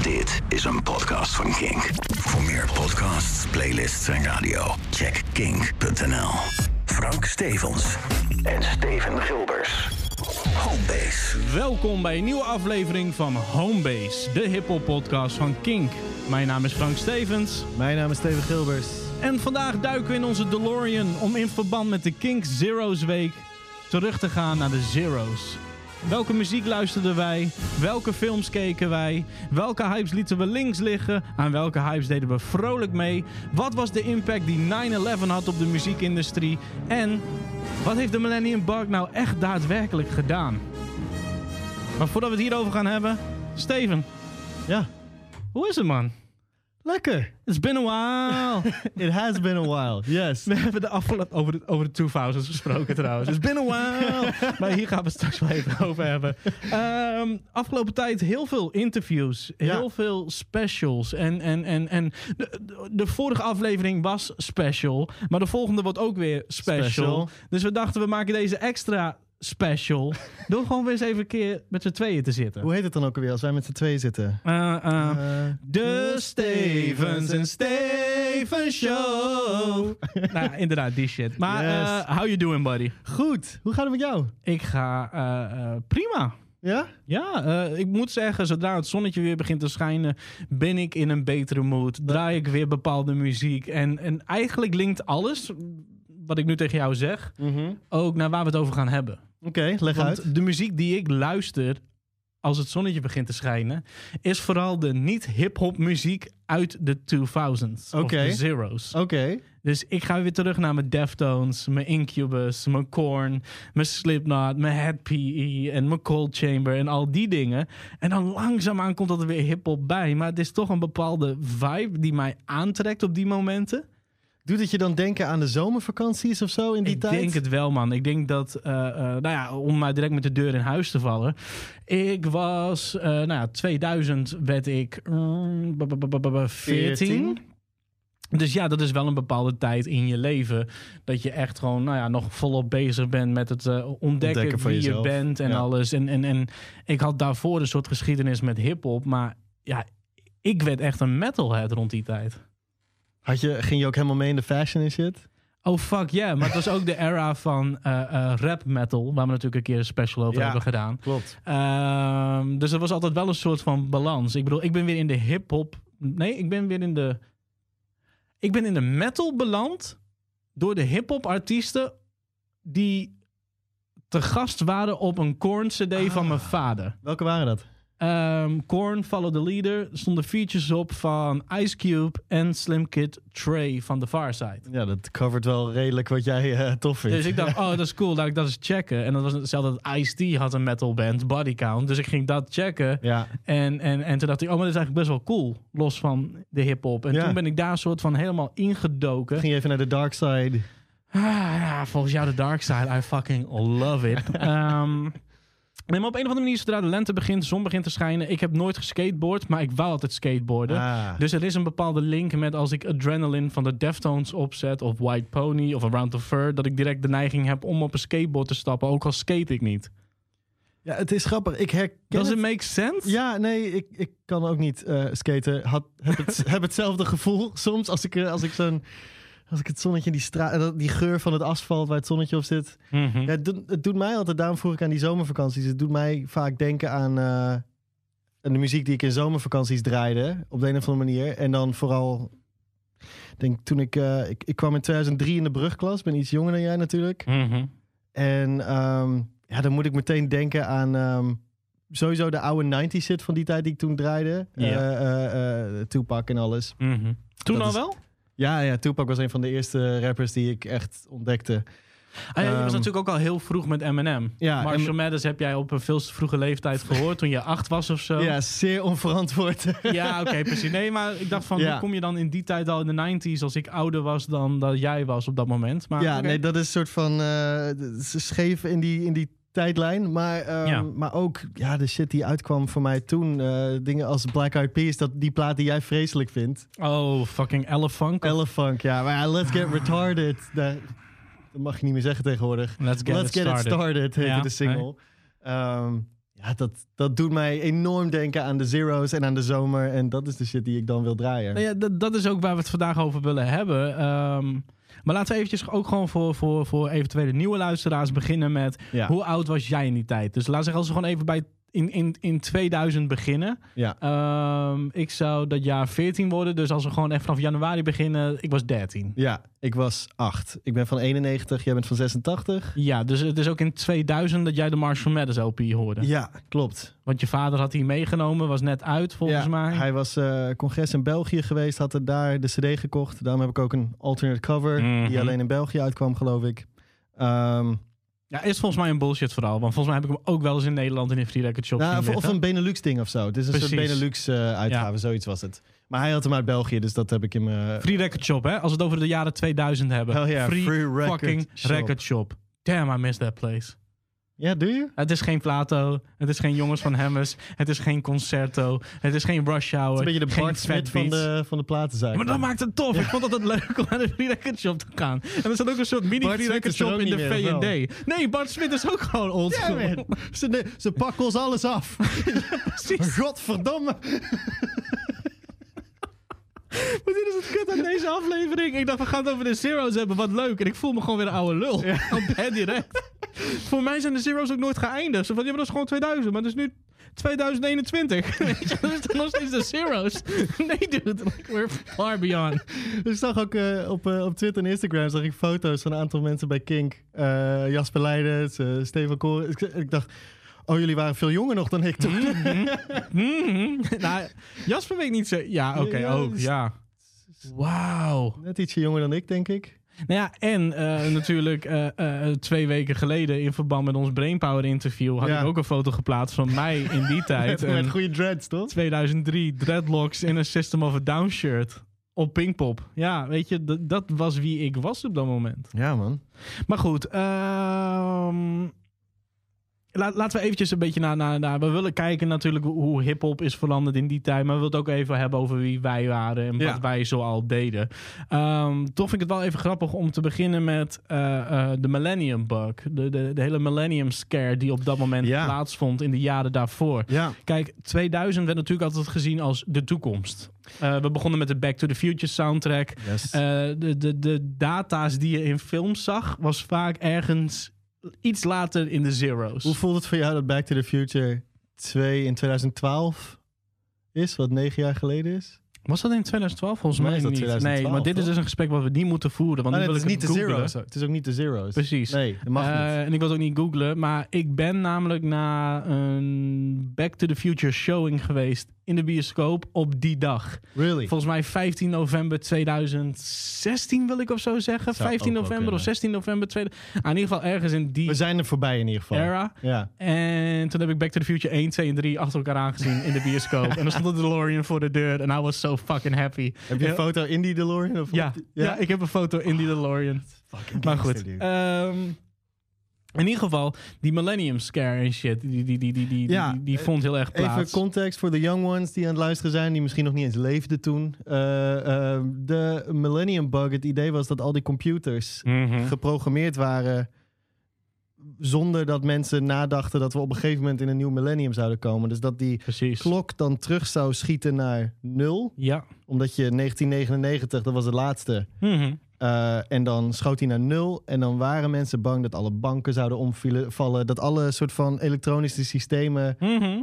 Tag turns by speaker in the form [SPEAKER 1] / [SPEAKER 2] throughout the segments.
[SPEAKER 1] Dit is een podcast van Kink. Voor meer podcasts, playlists en radio, check kink.nl. Frank Stevens en Steven Gilbers. Homebase.
[SPEAKER 2] Welkom bij een nieuwe aflevering van Homebase, de hiphop podcast van Kink. Mijn naam is Frank Stevens
[SPEAKER 3] Mijn naam is Steven Gilbers.
[SPEAKER 2] en vandaag duiken we in onze DeLorean om in verband met de Kink Zero's Week terug te gaan naar de Zero's. Welke muziek luisterden wij? Welke films keken wij? Welke hypes lieten we links liggen? Aan welke hypes deden we vrolijk mee? Wat was de impact die 9-11 had op de muziekindustrie? En wat heeft de Millennium Bug nou echt daadwerkelijk gedaan? Maar voordat we het hierover gaan hebben, Steven,
[SPEAKER 3] Ja,
[SPEAKER 2] hoe is het man?
[SPEAKER 3] Lekker.
[SPEAKER 2] It's been a while.
[SPEAKER 3] It has been a while. Yes.
[SPEAKER 2] We hebben de afgelopen over de, over de 2000s gesproken trouwens. It's been a while. maar hier gaan we het straks wel even over hebben. Ehm, afgelopen tijd heel veel interviews.
[SPEAKER 3] Ja.
[SPEAKER 2] Heel veel specials. En, en, en, en de, de, de vorige aflevering was special. Maar de volgende wordt ook weer special.
[SPEAKER 3] Special.
[SPEAKER 2] Dus we dachten we maken deze extra special. door gewoon weer eens even een keer met z'n tweeën te zitten.
[SPEAKER 3] Hoe heet het dan ook alweer als wij met z'n tweeën zitten?
[SPEAKER 2] Eh, eh,
[SPEAKER 3] Eh,
[SPEAKER 2] de Stevens en Steven Show. nou, inderdaad, die shit. Maar
[SPEAKER 3] Yes.
[SPEAKER 2] how you doing, buddy?
[SPEAKER 3] Goed. Hoe gaat het met jou?
[SPEAKER 2] Ik ga prima.
[SPEAKER 3] Ja?
[SPEAKER 2] Ja, ik moet zeggen, zodra het zonnetje weer begint te schijnen, ben ik in een betere mood. Draai ik weer bepaalde muziek. En, en eigenlijk linkt alles, wat ik nu tegen jou zeg, ook naar waar we het over gaan hebben.
[SPEAKER 3] Oké, leg uit.
[SPEAKER 2] Want de muziek die ik luister als het zonnetje begint te schijnen, is vooral de niet-hip-hop muziek uit de 2000s. Of
[SPEAKER 3] Oké.
[SPEAKER 2] de zeros.
[SPEAKER 3] Oké.
[SPEAKER 2] Dus ik ga weer terug naar mijn Deftones, mijn Incubus, mijn Korn, mijn Slipknot, mijn Head PE en mijn Cold Chamber en al die dingen. En dan langzaamaan komt er weer hip-hop bij. Maar het is toch een bepaalde vibe die mij aantrekt op die momenten.
[SPEAKER 3] Doet het je dan denken aan de zomervakanties of zo in die
[SPEAKER 2] ik
[SPEAKER 3] tijd?
[SPEAKER 2] denk het wel, man. Ik denk dat, eh, eh, nou ja, om maar direct met de deur in huis te vallen. Ik was, eh, nou ja, 2000 werd ik mm, b- b- b- b- b- 14. Dus ja, dat is wel een bepaalde tijd in je leven. Dat je echt gewoon, nou ja, nog volop bezig bent met het ontdekken,
[SPEAKER 3] Ontdekken van
[SPEAKER 2] wie je bent en
[SPEAKER 3] Ja.
[SPEAKER 2] alles. En, en, en ik had daarvoor een soort geschiedenis met hip-hop. Maar ja, ik werd echt een metalhead rond die tijd.
[SPEAKER 3] Had je, ging je ook helemaal mee in de fashion en shit?
[SPEAKER 2] Oh fuck yeah, maar het was ook de era van eh, eh, rap metal, waar we natuurlijk een keer een special over
[SPEAKER 3] Ja.
[SPEAKER 2] hebben gedaan.
[SPEAKER 3] Klopt.
[SPEAKER 2] Ehm, dus er was altijd wel een soort van balans. Ik bedoel, ik ben weer in de hip-hop. Nee, ik ben weer in de. Ik ben in de metal beland door de hip-hop artiesten die te gast waren op een Korn CD van mijn vader.
[SPEAKER 3] Welke waren dat?
[SPEAKER 2] Ehm Korn, Follow the Leader, er stonden features op van Ice Cube en Slim Kid Trey van The Far Side.
[SPEAKER 3] Ja, dat covert wel redelijk wat jij eh, tof vindt.
[SPEAKER 2] Dus ik dacht, oh, dat is cool, laat ik dat eens checken. En dat was hetzelfde dat Ice-T had een metal band, Body Count. Dus ik ging dat checken.
[SPEAKER 3] Ja.
[SPEAKER 2] En, en, en toen dacht ik, oh, maar dit is eigenlijk best wel cool. Los van de hip-hop. En
[SPEAKER 3] Ja.
[SPEAKER 2] toen ben ik daar een soort van helemaal ingedoken.
[SPEAKER 3] Ging je even naar de dark side.
[SPEAKER 2] Ah, ja, volgens jou de dark side, I fucking love it. Ehm, nee, maar op een of andere manier, zodra de lente begint, de zon begint te schijnen. Ik heb nooit geskateboard, maar ik wou altijd skateboarden.
[SPEAKER 3] Ah.
[SPEAKER 2] Dus er is een bepaalde link met als ik Adrenaline van de Deftones opzet, of White Pony, of Around the Fur, dat ik direct de neiging heb om op een skateboard te stappen, ook al skate ik niet.
[SPEAKER 3] Ja, het is grappig. Ik herken
[SPEAKER 2] Does it make sense?
[SPEAKER 3] Ja, nee, ik, ik kan ook niet eh, skaten. Had, heb, het, heb hetzelfde gevoel soms als ik, eh, als ik zo'n... Als ik het zonnetje, die, stra- die geur van het asfalt waar het zonnetje op zit.
[SPEAKER 2] Mhm.
[SPEAKER 3] Ja, het, doet, het doet mij altijd, daarom vroeg ik aan die zomervakanties. Het doet mij vaak denken aan, eh, aan de muziek die ik in zomervakanties draaide. Op de een of andere manier. En dan vooral, ik denk toen ik, eh, ik, ik kwam in 2003 in de brugklas. Ben iets jonger dan jij natuurlijk.
[SPEAKER 2] Mhm.
[SPEAKER 3] En ehm, ja, dan moet ik meteen denken aan ehm, sowieso de oude 90s shit van die tijd die ik toen draaide. Eh, eh, eh, Tupac en alles.
[SPEAKER 2] Mhm. Toen
[SPEAKER 3] Dat
[SPEAKER 2] al
[SPEAKER 3] is-
[SPEAKER 2] wel?
[SPEAKER 3] Ja, ja, Tupac was een van de eerste rappers die ik echt ontdekte.
[SPEAKER 2] Ah, ja, je was
[SPEAKER 3] Ehm,
[SPEAKER 2] natuurlijk ook al heel vroeg met Eminem.
[SPEAKER 3] Ja,
[SPEAKER 2] Marshall
[SPEAKER 3] en-
[SPEAKER 2] Mathers heb jij op een veel te vroege leeftijd gehoord, toen je acht was of zo.
[SPEAKER 3] Ja, zeer onverantwoord.
[SPEAKER 2] Ja, oké, precies. Nee, maar ik dacht van,
[SPEAKER 3] Ja.
[SPEAKER 2] hoe kom je dan in die tijd al in de 90s als ik ouder was dan dat jij was op dat moment? Maar,
[SPEAKER 3] ja, nee, dat is een soort van is scheef in die, in die tijdlijn. Maar, ehm,
[SPEAKER 2] Ja.
[SPEAKER 3] maar ook ja, de shit die uitkwam voor mij toen. eh, dingen als Black Eyed Peas, dat, die plaat die jij vreselijk vindt.
[SPEAKER 2] Oh, fucking Elephant.
[SPEAKER 3] Elefunk, ja. Maar ja, Let's Get Retarded. daar- dat mag je niet meer zeggen tegenwoordig.
[SPEAKER 2] Let's get,
[SPEAKER 3] Let's
[SPEAKER 2] it,
[SPEAKER 3] Get
[SPEAKER 2] started.
[SPEAKER 3] It Started heette
[SPEAKER 2] Ja,
[SPEAKER 3] de single. Ehm, Ja, dat, dat doet mij enorm denken aan de Zero's en aan de zomer. En dat is de shit die ik dan wil draaien.
[SPEAKER 2] Nou ja, dat, dat is ook waar we het vandaag over willen hebben. Ehm, maar laten we eventjes ook gewoon voor, voor, voor eventuele nieuwe luisteraars beginnen met...
[SPEAKER 3] Ja.
[SPEAKER 2] Hoe oud was jij in die tijd? Dus laten we zeggen, als we gewoon even bij in, in, in 2000 beginnen.
[SPEAKER 3] Ja.
[SPEAKER 2] Ehm, ik zou dat jaar 14 worden. Dus als we gewoon even vanaf januari beginnen, ik was 13.
[SPEAKER 3] ja, ik was acht. Ik ben van 91, jij bent van 86.
[SPEAKER 2] Ja, dus het is ook in 2000 dat jij de Marshall Mathers LP hoorde.
[SPEAKER 3] Ja, klopt.
[SPEAKER 2] Want je vader had die meegenomen, was net uit volgens
[SPEAKER 3] ja,
[SPEAKER 2] mij.
[SPEAKER 3] Hij was eh, congres in België geweest, had er daar de CD gekocht. Daarom heb ik ook een alternate cover,
[SPEAKER 2] Mhm.
[SPEAKER 3] die alleen in België uitkwam, geloof ik. Ehm,
[SPEAKER 2] Ja, is volgens mij een bullshit verhaal. Want volgens mij heb ik hem ook wel eens in Nederland in een free record shop
[SPEAKER 3] nou, of, een Benelux-ding of zo. Het is een soort
[SPEAKER 2] Precies.
[SPEAKER 3] Benelux-uitgave,
[SPEAKER 2] Ja.
[SPEAKER 3] zoiets was het. Maar hij had hem uit België, dus dat heb ik in mijn...
[SPEAKER 2] Free record shop, hè? Als we het over de jaren 2000 hebben.
[SPEAKER 3] Hell yeah,
[SPEAKER 2] free,
[SPEAKER 3] free record
[SPEAKER 2] fucking
[SPEAKER 3] shop.
[SPEAKER 2] record shop. Damn, I miss that place.
[SPEAKER 3] Ja, doe je?
[SPEAKER 2] Het is geen Plato. Het is geen Jongens van Hemmers. Het is geen Concerto. Het is geen Rush Hour.
[SPEAKER 3] Het is een beetje de Bart
[SPEAKER 2] Fat
[SPEAKER 3] Smit van de, van de platenzaak.
[SPEAKER 2] Maar dat maakt het tof. Ik vond het altijd leuk om naar de free record shop te gaan. En er staat ook een soort mini
[SPEAKER 3] Bart
[SPEAKER 2] free record shop in de? V&D. Nee, Bart Smit is ook gewoon old
[SPEAKER 3] Ja. Ze, ze pakken ons alles af.
[SPEAKER 2] Precies.
[SPEAKER 3] Godverdomme.
[SPEAKER 2] Maar dit is het kut aan deze aflevering. Ik dacht, we gaan het over de Zero's hebben. Wat leuk. En ik voel me gewoon weer een oude lul. Op per direct. Voor mij zijn de Zero's ook nooit geëindigd. Zo van, ja, maar dat is gewoon 2000. Maar het is nu 2021. Weet je, dat is toch nog steeds de Zero's? Nee, dude. Like, we're far beyond.
[SPEAKER 3] Ik zag ook eh, op, eh, op Twitter en Instagram zag ik foto's van een aantal mensen bij Kink. Eh, Jasper Leidens, Steven Koren. Ik, ik dacht, oh jullie waren veel jonger nog dan ik toen.
[SPEAKER 2] Mhm. Nou, Jasper weet niet zo... Ja, oké,
[SPEAKER 3] Ja,
[SPEAKER 2] ook.
[SPEAKER 3] dus-
[SPEAKER 2] Ja. Wauw.
[SPEAKER 3] Net ietsje jonger dan ik, denk ik.
[SPEAKER 2] Nou ja, en eh, natuurlijk eh, eh, twee weken geleden in verband met ons Brainpower interview had
[SPEAKER 3] Ja.
[SPEAKER 2] ik ook een foto geplaatst van mij in die tijd.
[SPEAKER 3] Met, met
[SPEAKER 2] Een
[SPEAKER 3] goede dreads, toch?
[SPEAKER 2] 2003 dreadlocks in een System of a Down shirt op Pinkpop. Ja, weet je, dat was wie ik was op dat moment.
[SPEAKER 3] Ja, man.
[SPEAKER 2] Maar goed, ehm, laat, laten we eventjes een beetje naar, naar, naar... We willen kijken natuurlijk hoe hip-hop is veranderd in die tijd. Maar we willen het ook even hebben over wie wij waren en
[SPEAKER 3] Ja.
[SPEAKER 2] wat wij zoal deden. Ehm, toch vind ik het wel even grappig om te beginnen met eh, eh, de Millennium Bug. De, de, de hele Millennium Scare die op dat moment
[SPEAKER 3] Ja.
[SPEAKER 2] plaatsvond in de jaren daarvoor.
[SPEAKER 3] Ja.
[SPEAKER 2] Kijk, 2000 werd natuurlijk altijd gezien als de toekomst. Eh, we begonnen met de Back to the Future soundtrack.
[SPEAKER 3] Yes.
[SPEAKER 2] De, de, de data's die je in films zag, was vaak ergens iets later in de zeros.
[SPEAKER 3] Hoe voelt het voor jou dat Back to the Future 2 in 2012 is? Wat negen jaar geleden is?
[SPEAKER 2] Was dat in 2012? Volgens mij
[SPEAKER 3] mij is
[SPEAKER 2] niet. nee,
[SPEAKER 3] 2012,
[SPEAKER 2] maar dit is dus een gesprek wat we niet moeten voeren. Want nu
[SPEAKER 3] nee,
[SPEAKER 2] wil
[SPEAKER 3] het is
[SPEAKER 2] ik
[SPEAKER 3] niet de zero's. Het is ook niet de zero's.
[SPEAKER 2] Precies.
[SPEAKER 3] Nee, dat mag
[SPEAKER 2] Eh,
[SPEAKER 3] niet.
[SPEAKER 2] En ik wil het ook niet googlen, maar ik ben namelijk naar een Back to the Future showing geweest in de bioscoop op die dag.
[SPEAKER 3] Really?
[SPEAKER 2] Volgens mij 15 november 2016 wil ik of zo zeggen.
[SPEAKER 3] Zou
[SPEAKER 2] 15
[SPEAKER 3] ook wel
[SPEAKER 2] november of
[SPEAKER 3] kunnen.
[SPEAKER 2] 16 november. Tweede, ah, in ieder geval ergens in die
[SPEAKER 3] We zijn er voorbij in ieder geval.
[SPEAKER 2] era.
[SPEAKER 3] Ja.
[SPEAKER 2] En toen heb ik Back to the Future 1, 2 en 3 achter elkaar aangezien in de bioscoop. en dan stond de DeLorean voor de deur en I was so fucking happy.
[SPEAKER 3] Heb je een foto in die DeLorean? Of
[SPEAKER 2] Ja, ja? ik heb een foto in die DeLorean.
[SPEAKER 3] Fucking
[SPEAKER 2] Maar goed. ehm, in ieder geval, die Millennium Scare en shit, die, die, die, die, die,
[SPEAKER 3] Ja,
[SPEAKER 2] die, die
[SPEAKER 3] eh,
[SPEAKER 2] vond heel erg plaats.
[SPEAKER 3] Even context voor de young ones die aan het luisteren zijn, die misschien nog niet eens leefden toen. Eh, eh, de Millennium Bug, het idee was dat al die computers
[SPEAKER 2] Mhm.
[SPEAKER 3] geprogrammeerd waren zonder dat mensen nadachten dat we op een gegeven moment in een nieuw millennium zouden komen. Dus dat die
[SPEAKER 2] Precies.
[SPEAKER 3] klok dan terug zou schieten naar nul,
[SPEAKER 2] Ja.
[SPEAKER 3] omdat je 1999, dat was het laatste,
[SPEAKER 2] Mhm.
[SPEAKER 3] eh, en dan schoot hij naar nul. En dan waren mensen bang dat alle banken zouden omvallen. Dat alle soort van elektronische systemen
[SPEAKER 2] Mhm.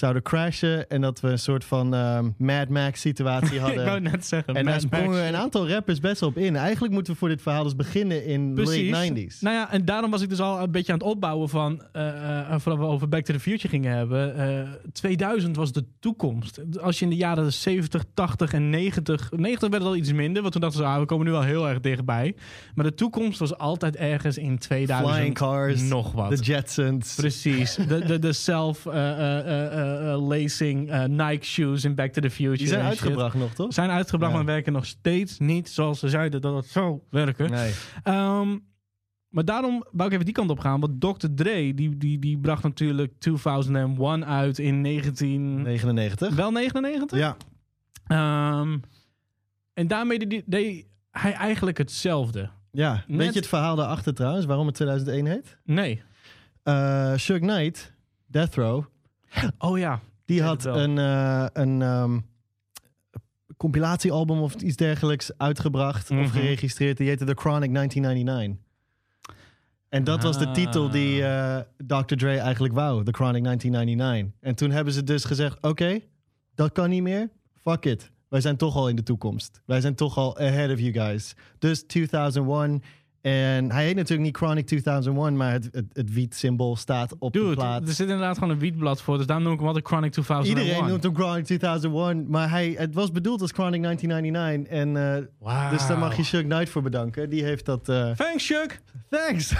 [SPEAKER 3] Zouden crashen. En dat we een soort van ehm, Mad Max situatie
[SPEAKER 2] ik wou
[SPEAKER 3] hadden.
[SPEAKER 2] net zeggen.
[SPEAKER 3] en daar
[SPEAKER 2] Mad Max.
[SPEAKER 3] sprongen een aantal rappers best op in. Eigenlijk moeten we voor dit verhaal dus beginnen in
[SPEAKER 2] Precies.
[SPEAKER 3] late 90s.
[SPEAKER 2] Nou ja, en daarom was ik dus al een beetje aan het opbouwen van, eh eh, voordat we over Back to the Future gingen hebben. eh 2000 was de toekomst. Als je in de jaren 70, 80 en 90, 90 werd het al iets minder, want toen dachten ze, ah, we komen nu wel heel erg dichtbij. Maar de toekomst was altijd ergens in 2000
[SPEAKER 3] Flying cars,
[SPEAKER 2] nog wat.
[SPEAKER 3] de Jetsons.
[SPEAKER 2] Precies. De, de, de self-lacing Nike shoes in Back to the Future.
[SPEAKER 3] Die zijn
[SPEAKER 2] shit.
[SPEAKER 3] uitgebracht nog, toch?
[SPEAKER 2] Zijn uitgebracht,
[SPEAKER 3] Ja.
[SPEAKER 2] maar werken nog steeds niet zoals ze zeiden dat het zou werken.
[SPEAKER 3] Nee.
[SPEAKER 2] Ehm, maar daarom wou ik even die kant op gaan. Want Dr. Dre, die, die, die bracht natuurlijk 2001 uit in 19...
[SPEAKER 3] 99.
[SPEAKER 2] Wel 99?
[SPEAKER 3] Ja.
[SPEAKER 2] Ehm, en daarmee deed, deed hij eigenlijk hetzelfde.
[SPEAKER 3] ja.
[SPEAKER 2] Net-
[SPEAKER 3] Weet je het verhaal daarachter trouwens, waarom het 2001 heet?
[SPEAKER 2] Nee.
[SPEAKER 3] Eh Suge Knight, Death Row.
[SPEAKER 2] Oh ja.
[SPEAKER 3] Die had een, eh, een ehm, compilatiealbum of iets dergelijks uitgebracht
[SPEAKER 2] Mhm.
[SPEAKER 3] of geregistreerd. Die heette The Chronic 1999. En dat was de
[SPEAKER 2] Ah.
[SPEAKER 3] titel die eh, Dr. Dre eigenlijk wou, The Chronic 1999. En toen hebben ze dus gezegd, oké, dat kan niet meer. Fuck it. Wij zijn toch al in de toekomst. Wij zijn toch al ahead of you guys. Dus 2001. En hij heet natuurlijk niet Chronic 2001, maar het, het, het wiet-symbool staat op de plaat.
[SPEAKER 2] er zit inderdaad gewoon een wietblad voor. Dus daarom noem ik hem altijd Chronic 2001.
[SPEAKER 3] Iedereen noemt hem Chronic 2001, maar hij, het was bedoeld als Chronic 1999. En, eh,
[SPEAKER 2] Wauw.
[SPEAKER 3] Dus daar mag je Chuck Knight voor bedanken. Die heeft dat... eh,
[SPEAKER 2] Thanks, Chuck.
[SPEAKER 3] Thanks!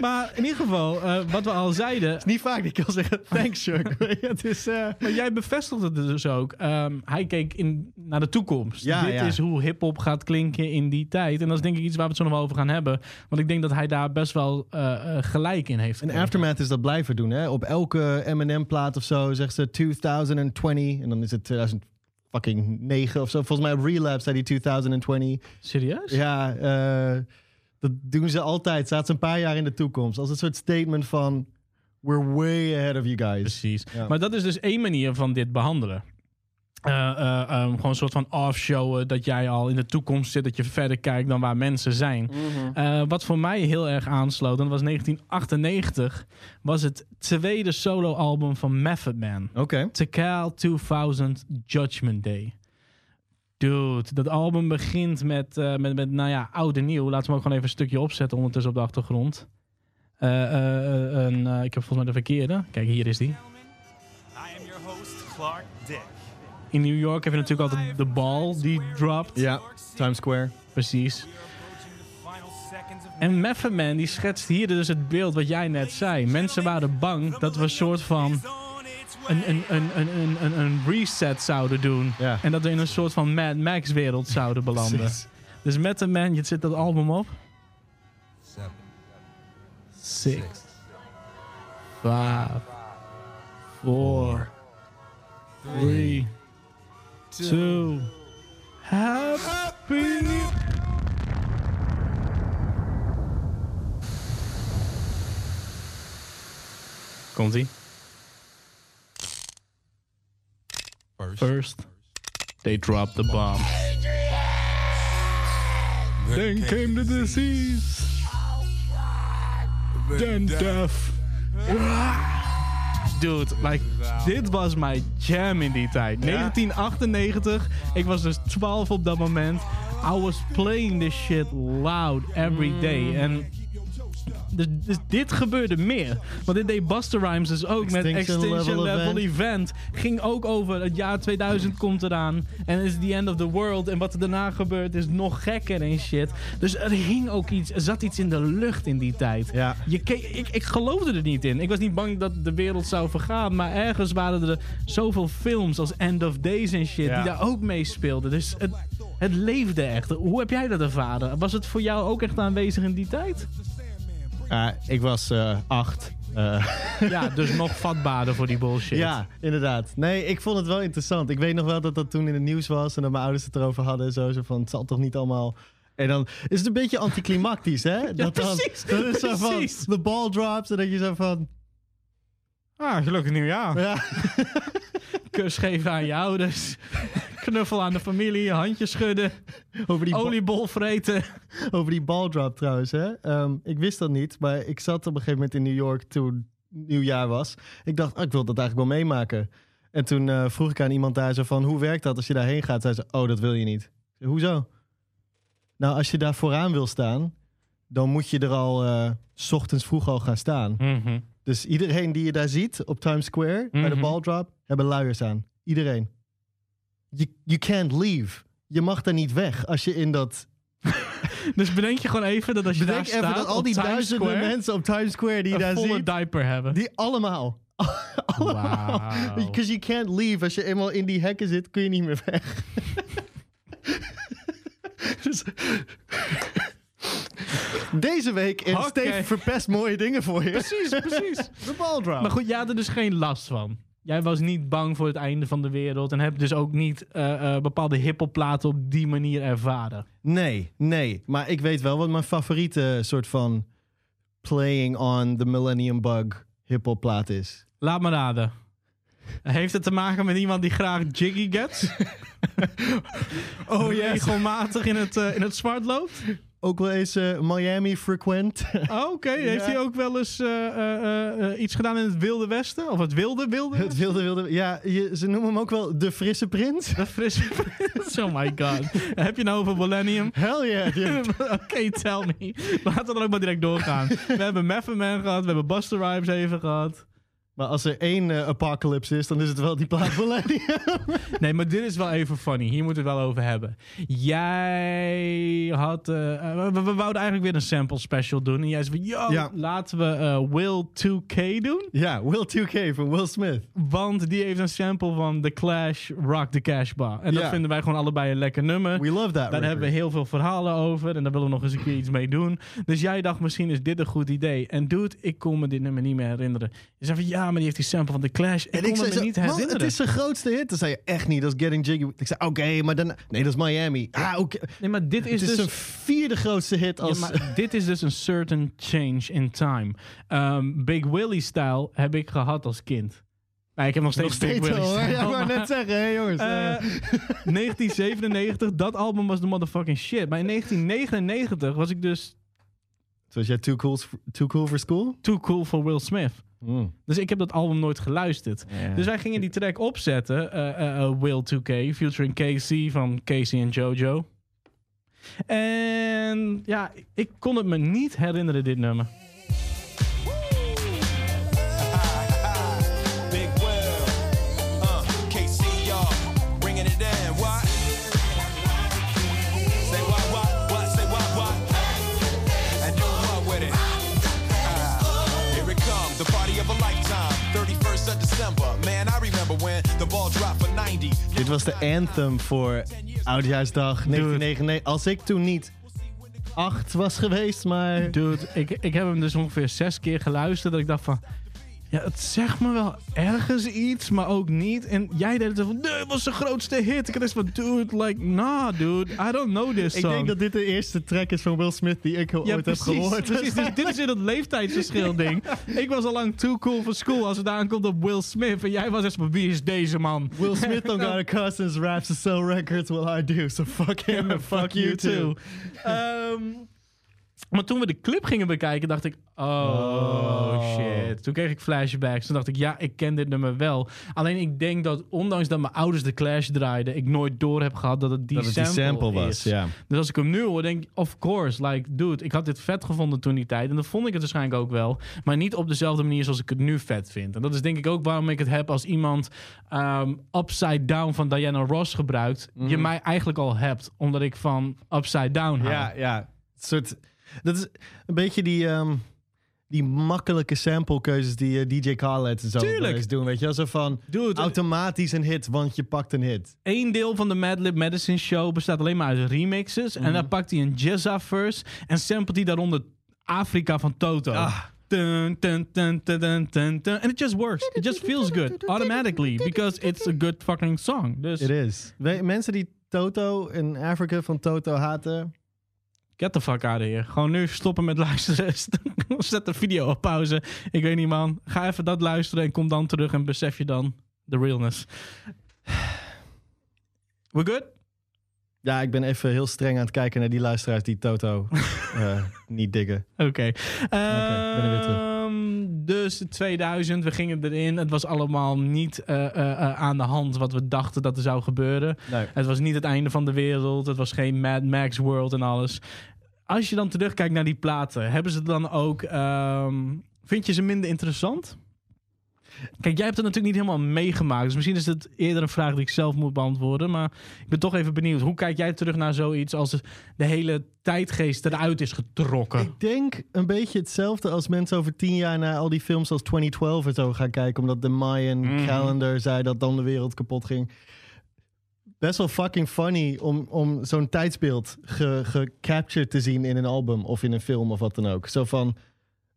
[SPEAKER 2] Maar in ieder geval, eh, wat we al zeiden...
[SPEAKER 3] is niet vaak dat ik kan zeggen thanks, Chuck. het is...
[SPEAKER 2] Maar jij bevestigde het dus ook. Ehm, hij keek in, naar de toekomst.
[SPEAKER 3] Ja,
[SPEAKER 2] Dit
[SPEAKER 3] ja.
[SPEAKER 2] is hoe hip-hop gaat klinken in die tijd. En dat is denk ik iets waar we het zo nog wel over gaan hebben. Want ik denk dat hij daar best wel eh, eh, gelijk in heeft.
[SPEAKER 3] En. Aftermath is dat blijven doen. Hè? Op elke Eminem-plaat of zo zegt ze 2020. En dan is het 2009 of zo. Volgens mij op Relapse zei hij 2020.
[SPEAKER 2] Serieus?
[SPEAKER 3] Ja, eh, dat doen ze altijd. Staat ze een paar jaar in de toekomst. Als een soort statement van... We're way ahead of you guys.
[SPEAKER 2] Precies.
[SPEAKER 3] Ja.
[SPEAKER 2] Maar dat is dus één manier van dit behandelen. Eh, eh, ehm, gewoon een soort van offshowen dat jij al in de toekomst zit, dat je verder kijkt dan waar mensen zijn.
[SPEAKER 3] Mhm.
[SPEAKER 2] Eh, wat voor mij heel erg aansloot, en dat was 1998, was het tweede soloalbum van Method Man.
[SPEAKER 3] Oké.
[SPEAKER 2] Tekal 2000 Judgment Day. Dude, dat album begint met, eh, met, met nou ja, oud en nieuw. Laten we ook gewoon even een stukje opzetten ondertussen op de achtergrond. Eh, eh, eh, een, eh, ik heb volgens mij de verkeerde. Kijk, hier is die.
[SPEAKER 4] I am your host, Clark Dick.
[SPEAKER 2] In New York heb je natuurlijk altijd de bal die dropt.
[SPEAKER 3] Ja, Times Square.
[SPEAKER 2] Precies. En Method Man die schetst hier dus het beeld wat jij net zei. Mensen waren bang dat we een soort van een, een, een, een, een, een, reset zouden doen.
[SPEAKER 3] Ja.
[SPEAKER 2] En dat we in een soort van Mad Max wereld zouden belanden.
[SPEAKER 3] Precies.
[SPEAKER 2] Dus Method Man, je zit dat album op.
[SPEAKER 5] seven,
[SPEAKER 2] Six, five, four, three, two, happy. Komt ie.
[SPEAKER 5] first,
[SPEAKER 2] First, they dropped the bomb. Then came the disease. Then death. Dude, like, dit was mijn jam in die tijd. 1998. Ik was dus 12 op dat moment. I was playing this shit loud every day. En dus, dus dit gebeurde meer. Want dit deed Buster Rhymes dus ook met
[SPEAKER 3] Extinction
[SPEAKER 2] Extinction
[SPEAKER 3] Level
[SPEAKER 2] Level,
[SPEAKER 3] Event.
[SPEAKER 2] Event. Ging ook over het jaar 2000 komt eraan. En is the end of the world. En wat er daarna gebeurt is nog gekker en shit. Dus er hing ook iets, er zat iets in de lucht in die tijd.
[SPEAKER 3] Ja.
[SPEAKER 2] Je keek, ik, ik geloofde er niet in. Ik was niet bang dat de wereld zou vergaan. Maar ergens waren er zoveel films als End of Days en shit.
[SPEAKER 3] Ja.
[SPEAKER 2] Die daar ook mee speelden. Dus het, het leefde echt. Hoe heb jij dat ervaren? Was het voor jou ook echt aanwezig in die tijd?
[SPEAKER 3] Ik was eh, acht. Eh,
[SPEAKER 2] Ja, dus nog vatbaarder voor die bullshit.
[SPEAKER 3] ja, inderdaad. Nee, ik vond het wel interessant. Ik weet nog wel dat dat toen in het nieuws was en dat mijn ouders het erover hadden. Zo, zo van, het zal toch niet allemaal... En dan is het een beetje anticlimactisch, hè? Dat dan,
[SPEAKER 2] precies,
[SPEAKER 3] Dat is zo van, de ball drops en dat je zo van...
[SPEAKER 2] Ah, gelukkig nieuwjaar.
[SPEAKER 3] Ja,
[SPEAKER 2] Kus geven aan je ouders. Knuffel aan de familie. Handjes schudden.
[SPEAKER 3] over die,
[SPEAKER 2] Oliebol vreten.
[SPEAKER 3] over die ball drop trouwens, hè? Ehm, ik wist dat niet, maar ik zat op een gegeven moment in New York toen nieuwjaar was. Ik dacht, ah, ik wil dat eigenlijk wel meemaken. En toen eh, vroeg ik aan iemand daar zo van, hoe werkt dat als je daarheen gaat? Zei ze, oh, dat wil je niet. Ik zei, Hoezo? Nou, als je daar vooraan wil staan, dan moet je er al eh, s ochtends vroeg al gaan staan. Dus iedereen die je daar ziet op Times Square bij de
[SPEAKER 2] Mhm.
[SPEAKER 3] ball drop, hebben luiers aan. Iedereen. You, you can't leave. Je mag daar niet weg als je in dat...
[SPEAKER 2] Dus bedenk je gewoon even dat als je
[SPEAKER 3] Bedenk
[SPEAKER 2] daar
[SPEAKER 3] even
[SPEAKER 2] staat
[SPEAKER 3] dat al die duizenden
[SPEAKER 2] Square,
[SPEAKER 3] mensen op Times Square die daar
[SPEAKER 2] volle diaper hebben.
[SPEAKER 3] die allemaal. allemaal. Because you can't leave. Als je eenmaal in die hekken zit, kun je niet meer weg. dus, deze week in. Steve verpest mooie dingen voor je.
[SPEAKER 2] Precies, precies.
[SPEAKER 3] De ball drop.
[SPEAKER 2] Maar goed, jij had er dus geen last van. Jij was niet bang voor het einde van de wereld. En hebt dus ook niet eh, eh, bepaalde hiphopplaten op die manier ervaren.
[SPEAKER 3] Nee, nee. Maar ik weet wel wat mijn favoriete soort van playing on the Millennium Bug hip-hop plaat is.
[SPEAKER 2] Laat me raden. Heeft het te maken met iemand die graag jiggy gets? oh,
[SPEAKER 3] yes.
[SPEAKER 2] Regelmatig in het, eh, in het zwart loopt?
[SPEAKER 3] Ook wel eens eh, Miami frequent.
[SPEAKER 2] Oh, Oké, heeft hij ook wel eens eh, eh, iets gedaan in het Wilde Westen? Of het Wilde Wilde?
[SPEAKER 3] het wilde, wilde. Ja, je, ze noemen hem ook wel de frisse prins.
[SPEAKER 2] De frisse prins. Oh my god. Heb je nou over Millennium?
[SPEAKER 3] Hell yeah.
[SPEAKER 2] Oké, tell me. Laten we dan ook maar direct doorgaan. We hebben Method Man gehad, we hebben Buster Rhymes even gehad.
[SPEAKER 3] Maar als er één eh, apocalypse is, dan is het wel die plaat Millennium.
[SPEAKER 2] Nee, maar dit is wel even funny. Hier moeten we het wel over hebben. Jij had... eh, eh, we, we wouden eigenlijk weer een sample special doen. En jij zei van, yo,
[SPEAKER 3] Ja.
[SPEAKER 2] laten we Will 2K doen.
[SPEAKER 3] ja, Will 2K van Will Smith.
[SPEAKER 2] Want die heeft een sample van The Clash, Rock the Cash Bar. En dat
[SPEAKER 3] Ja.
[SPEAKER 2] vinden wij gewoon allebei een lekker nummer.
[SPEAKER 3] We love that
[SPEAKER 2] Daar
[SPEAKER 3] record.
[SPEAKER 2] hebben we heel veel verhalen over. En daar willen we nog eens een keer iets mee doen. Dus jij dacht, misschien is dit een goed idee. En dude, ik kon me dit nummer niet meer herinneren. Je zei van, ja, maar die heeft die sample van The Clash. Ik
[SPEAKER 3] En
[SPEAKER 2] kon
[SPEAKER 3] ik zei
[SPEAKER 2] het me
[SPEAKER 3] zo,
[SPEAKER 2] niet
[SPEAKER 3] man,
[SPEAKER 2] herinneren.
[SPEAKER 3] het is zijn grootste hit. Dan zei je echt niet, dat is Getting Jiggy. Ik zei, oké, maar dan... Nee, dat is Miami. Ah, oké.
[SPEAKER 2] Nee, maar dit
[SPEAKER 3] Het
[SPEAKER 2] is
[SPEAKER 3] is
[SPEAKER 2] dus...
[SPEAKER 3] zijn vierde grootste hit als...
[SPEAKER 2] Ja, maar dit is dus een certain change in time. Ehm, Big Willie-style heb ik gehad als kind. Maar ik heb nog steeds,
[SPEAKER 3] Nog steeds
[SPEAKER 2] Big. Willie-style.
[SPEAKER 3] Ja, ik wou
[SPEAKER 2] maar-
[SPEAKER 3] net zeggen, hé jongens.
[SPEAKER 2] Eh,
[SPEAKER 3] eh,
[SPEAKER 2] 1997, dat album was de motherfucking shit. Maar in 1999 was ik dus
[SPEAKER 3] was jij too cool, too cool for school?
[SPEAKER 2] too cool voor Will Smith. Dus ik heb dat album nooit geluisterd. Dus wij gingen die track opzetten. eh, eh, eh, Will 2K, featuring KC van Casey en Jojo. En ja, ik kon het me niet herinneren, dit nummer.
[SPEAKER 3] Dit was de anthem voor Oudjaarsdag 1999. Als ik toen niet acht was geweest, maar...
[SPEAKER 2] Dude, ik, ik heb hem dus ongeveer zes keer geluisterd. Dat ik dacht van... Ja, het zegt me wel ergens iets, maar ook niet. En jij deed het van... Nee, het was zijn grootste hit. Ik had eens van... Dude, like, nah, dude. I don't know this
[SPEAKER 3] Ik
[SPEAKER 2] song.
[SPEAKER 3] denk dat dit de eerste track is van Will Smith die ik ooit heb gehoord.
[SPEAKER 2] Precies, dus dit is weer dat leeftijdsverschil ding. Ik was al lang too cool for school als het aankomt op Will Smith. En jij was eens van, wie is deze man?
[SPEAKER 3] Will Smith don't got a cousins raps to sell records, well I do. So fuck him and fuck you too.
[SPEAKER 2] Ehm, maar toen we de clip gingen bekijken, dacht ik... Oh,
[SPEAKER 3] Oh.
[SPEAKER 2] shit. Toen kreeg ik flashbacks. Toen dacht ik, ja, ik ken dit nummer wel. Alleen ik denk dat, ondanks dat mijn ouders de Clash draaiden... ik nooit door heb gehad dat het die,
[SPEAKER 3] Dat het die
[SPEAKER 2] sample,
[SPEAKER 3] sample was,
[SPEAKER 2] is.
[SPEAKER 3] ja.
[SPEAKER 2] Dus als ik hem nu hoor, denk ik, of course. Like, dude, ik had dit vet gevonden toen die tijd. En dat vond ik het waarschijnlijk ook wel. Maar niet op dezelfde manier zoals ik het nu vet vind. En dat is denk ik ook waarom ik het heb als iemand... ehm, Upside Down van Diana Ross gebruikt. Je mij eigenlijk al hebt. Omdat ik van Upside Down hou.
[SPEAKER 3] Ja, ja. Soort, dat is een beetje die, ehm, die makkelijke samplekeuzes die eh, DJ Khaled en zo
[SPEAKER 2] Tuurlijk.
[SPEAKER 3] wel eens doen. Weet je van
[SPEAKER 2] Dude,
[SPEAKER 3] automatisch een hit, want je pakt een hit.
[SPEAKER 2] Eén deel van de Madlib Medicine Show bestaat alleen maar uit remixes. En dan pakt hij een Jizza verse en samplet hij daaronder Afrika van Toto.
[SPEAKER 3] Ah.
[SPEAKER 2] Dun, dun, dun, dun, dun, dun, dun. And it just works. It just feels good. Automatically. Because it's a good fucking song. Dus
[SPEAKER 3] It is. We- mensen die Toto in Afrika van Toto haten.
[SPEAKER 2] Get the fuck out of here. Gewoon nu stoppen met luisteren. Zet de video op pauze. Ik weet niet man. Ga even dat luisteren en kom dan terug en besef je dan de realness. We good?
[SPEAKER 3] Ja, ik ben even heel streng aan het kijken naar die luisteraars die Toto eh, niet diggen.
[SPEAKER 2] Oké.
[SPEAKER 3] weer terug.
[SPEAKER 2] Ehm, dus 2000, we gingen erin. Het was allemaal niet eh, eh, aan de hand wat we dachten dat er zou gebeuren.
[SPEAKER 3] Nee.
[SPEAKER 2] Het was niet het einde van de wereld. Het was geen Mad Max World en alles. Als je dan terugkijkt naar die platen, hebben ze dan ook. ehm, vind je ze minder interessant? Kijk, jij hebt het natuurlijk niet helemaal meegemaakt. Dus misschien is het eerder een vraag die ik zelf moet beantwoorden. Maar ik ben toch even benieuwd. Hoe kijk jij terug naar zoiets als de hele tijdgeest eruit is getrokken?
[SPEAKER 3] Ik denk een beetje hetzelfde als mensen over tien jaar naar al die films als 2012 en zo gaan kijken. Omdat de Mayan
[SPEAKER 2] Mhm.
[SPEAKER 3] calendar zei dat dan de wereld kapot ging. Best wel fucking funny om, om zo'n tijdsbeeld ge- gecaptured te zien in een album of in een film of wat dan ook. Zo van,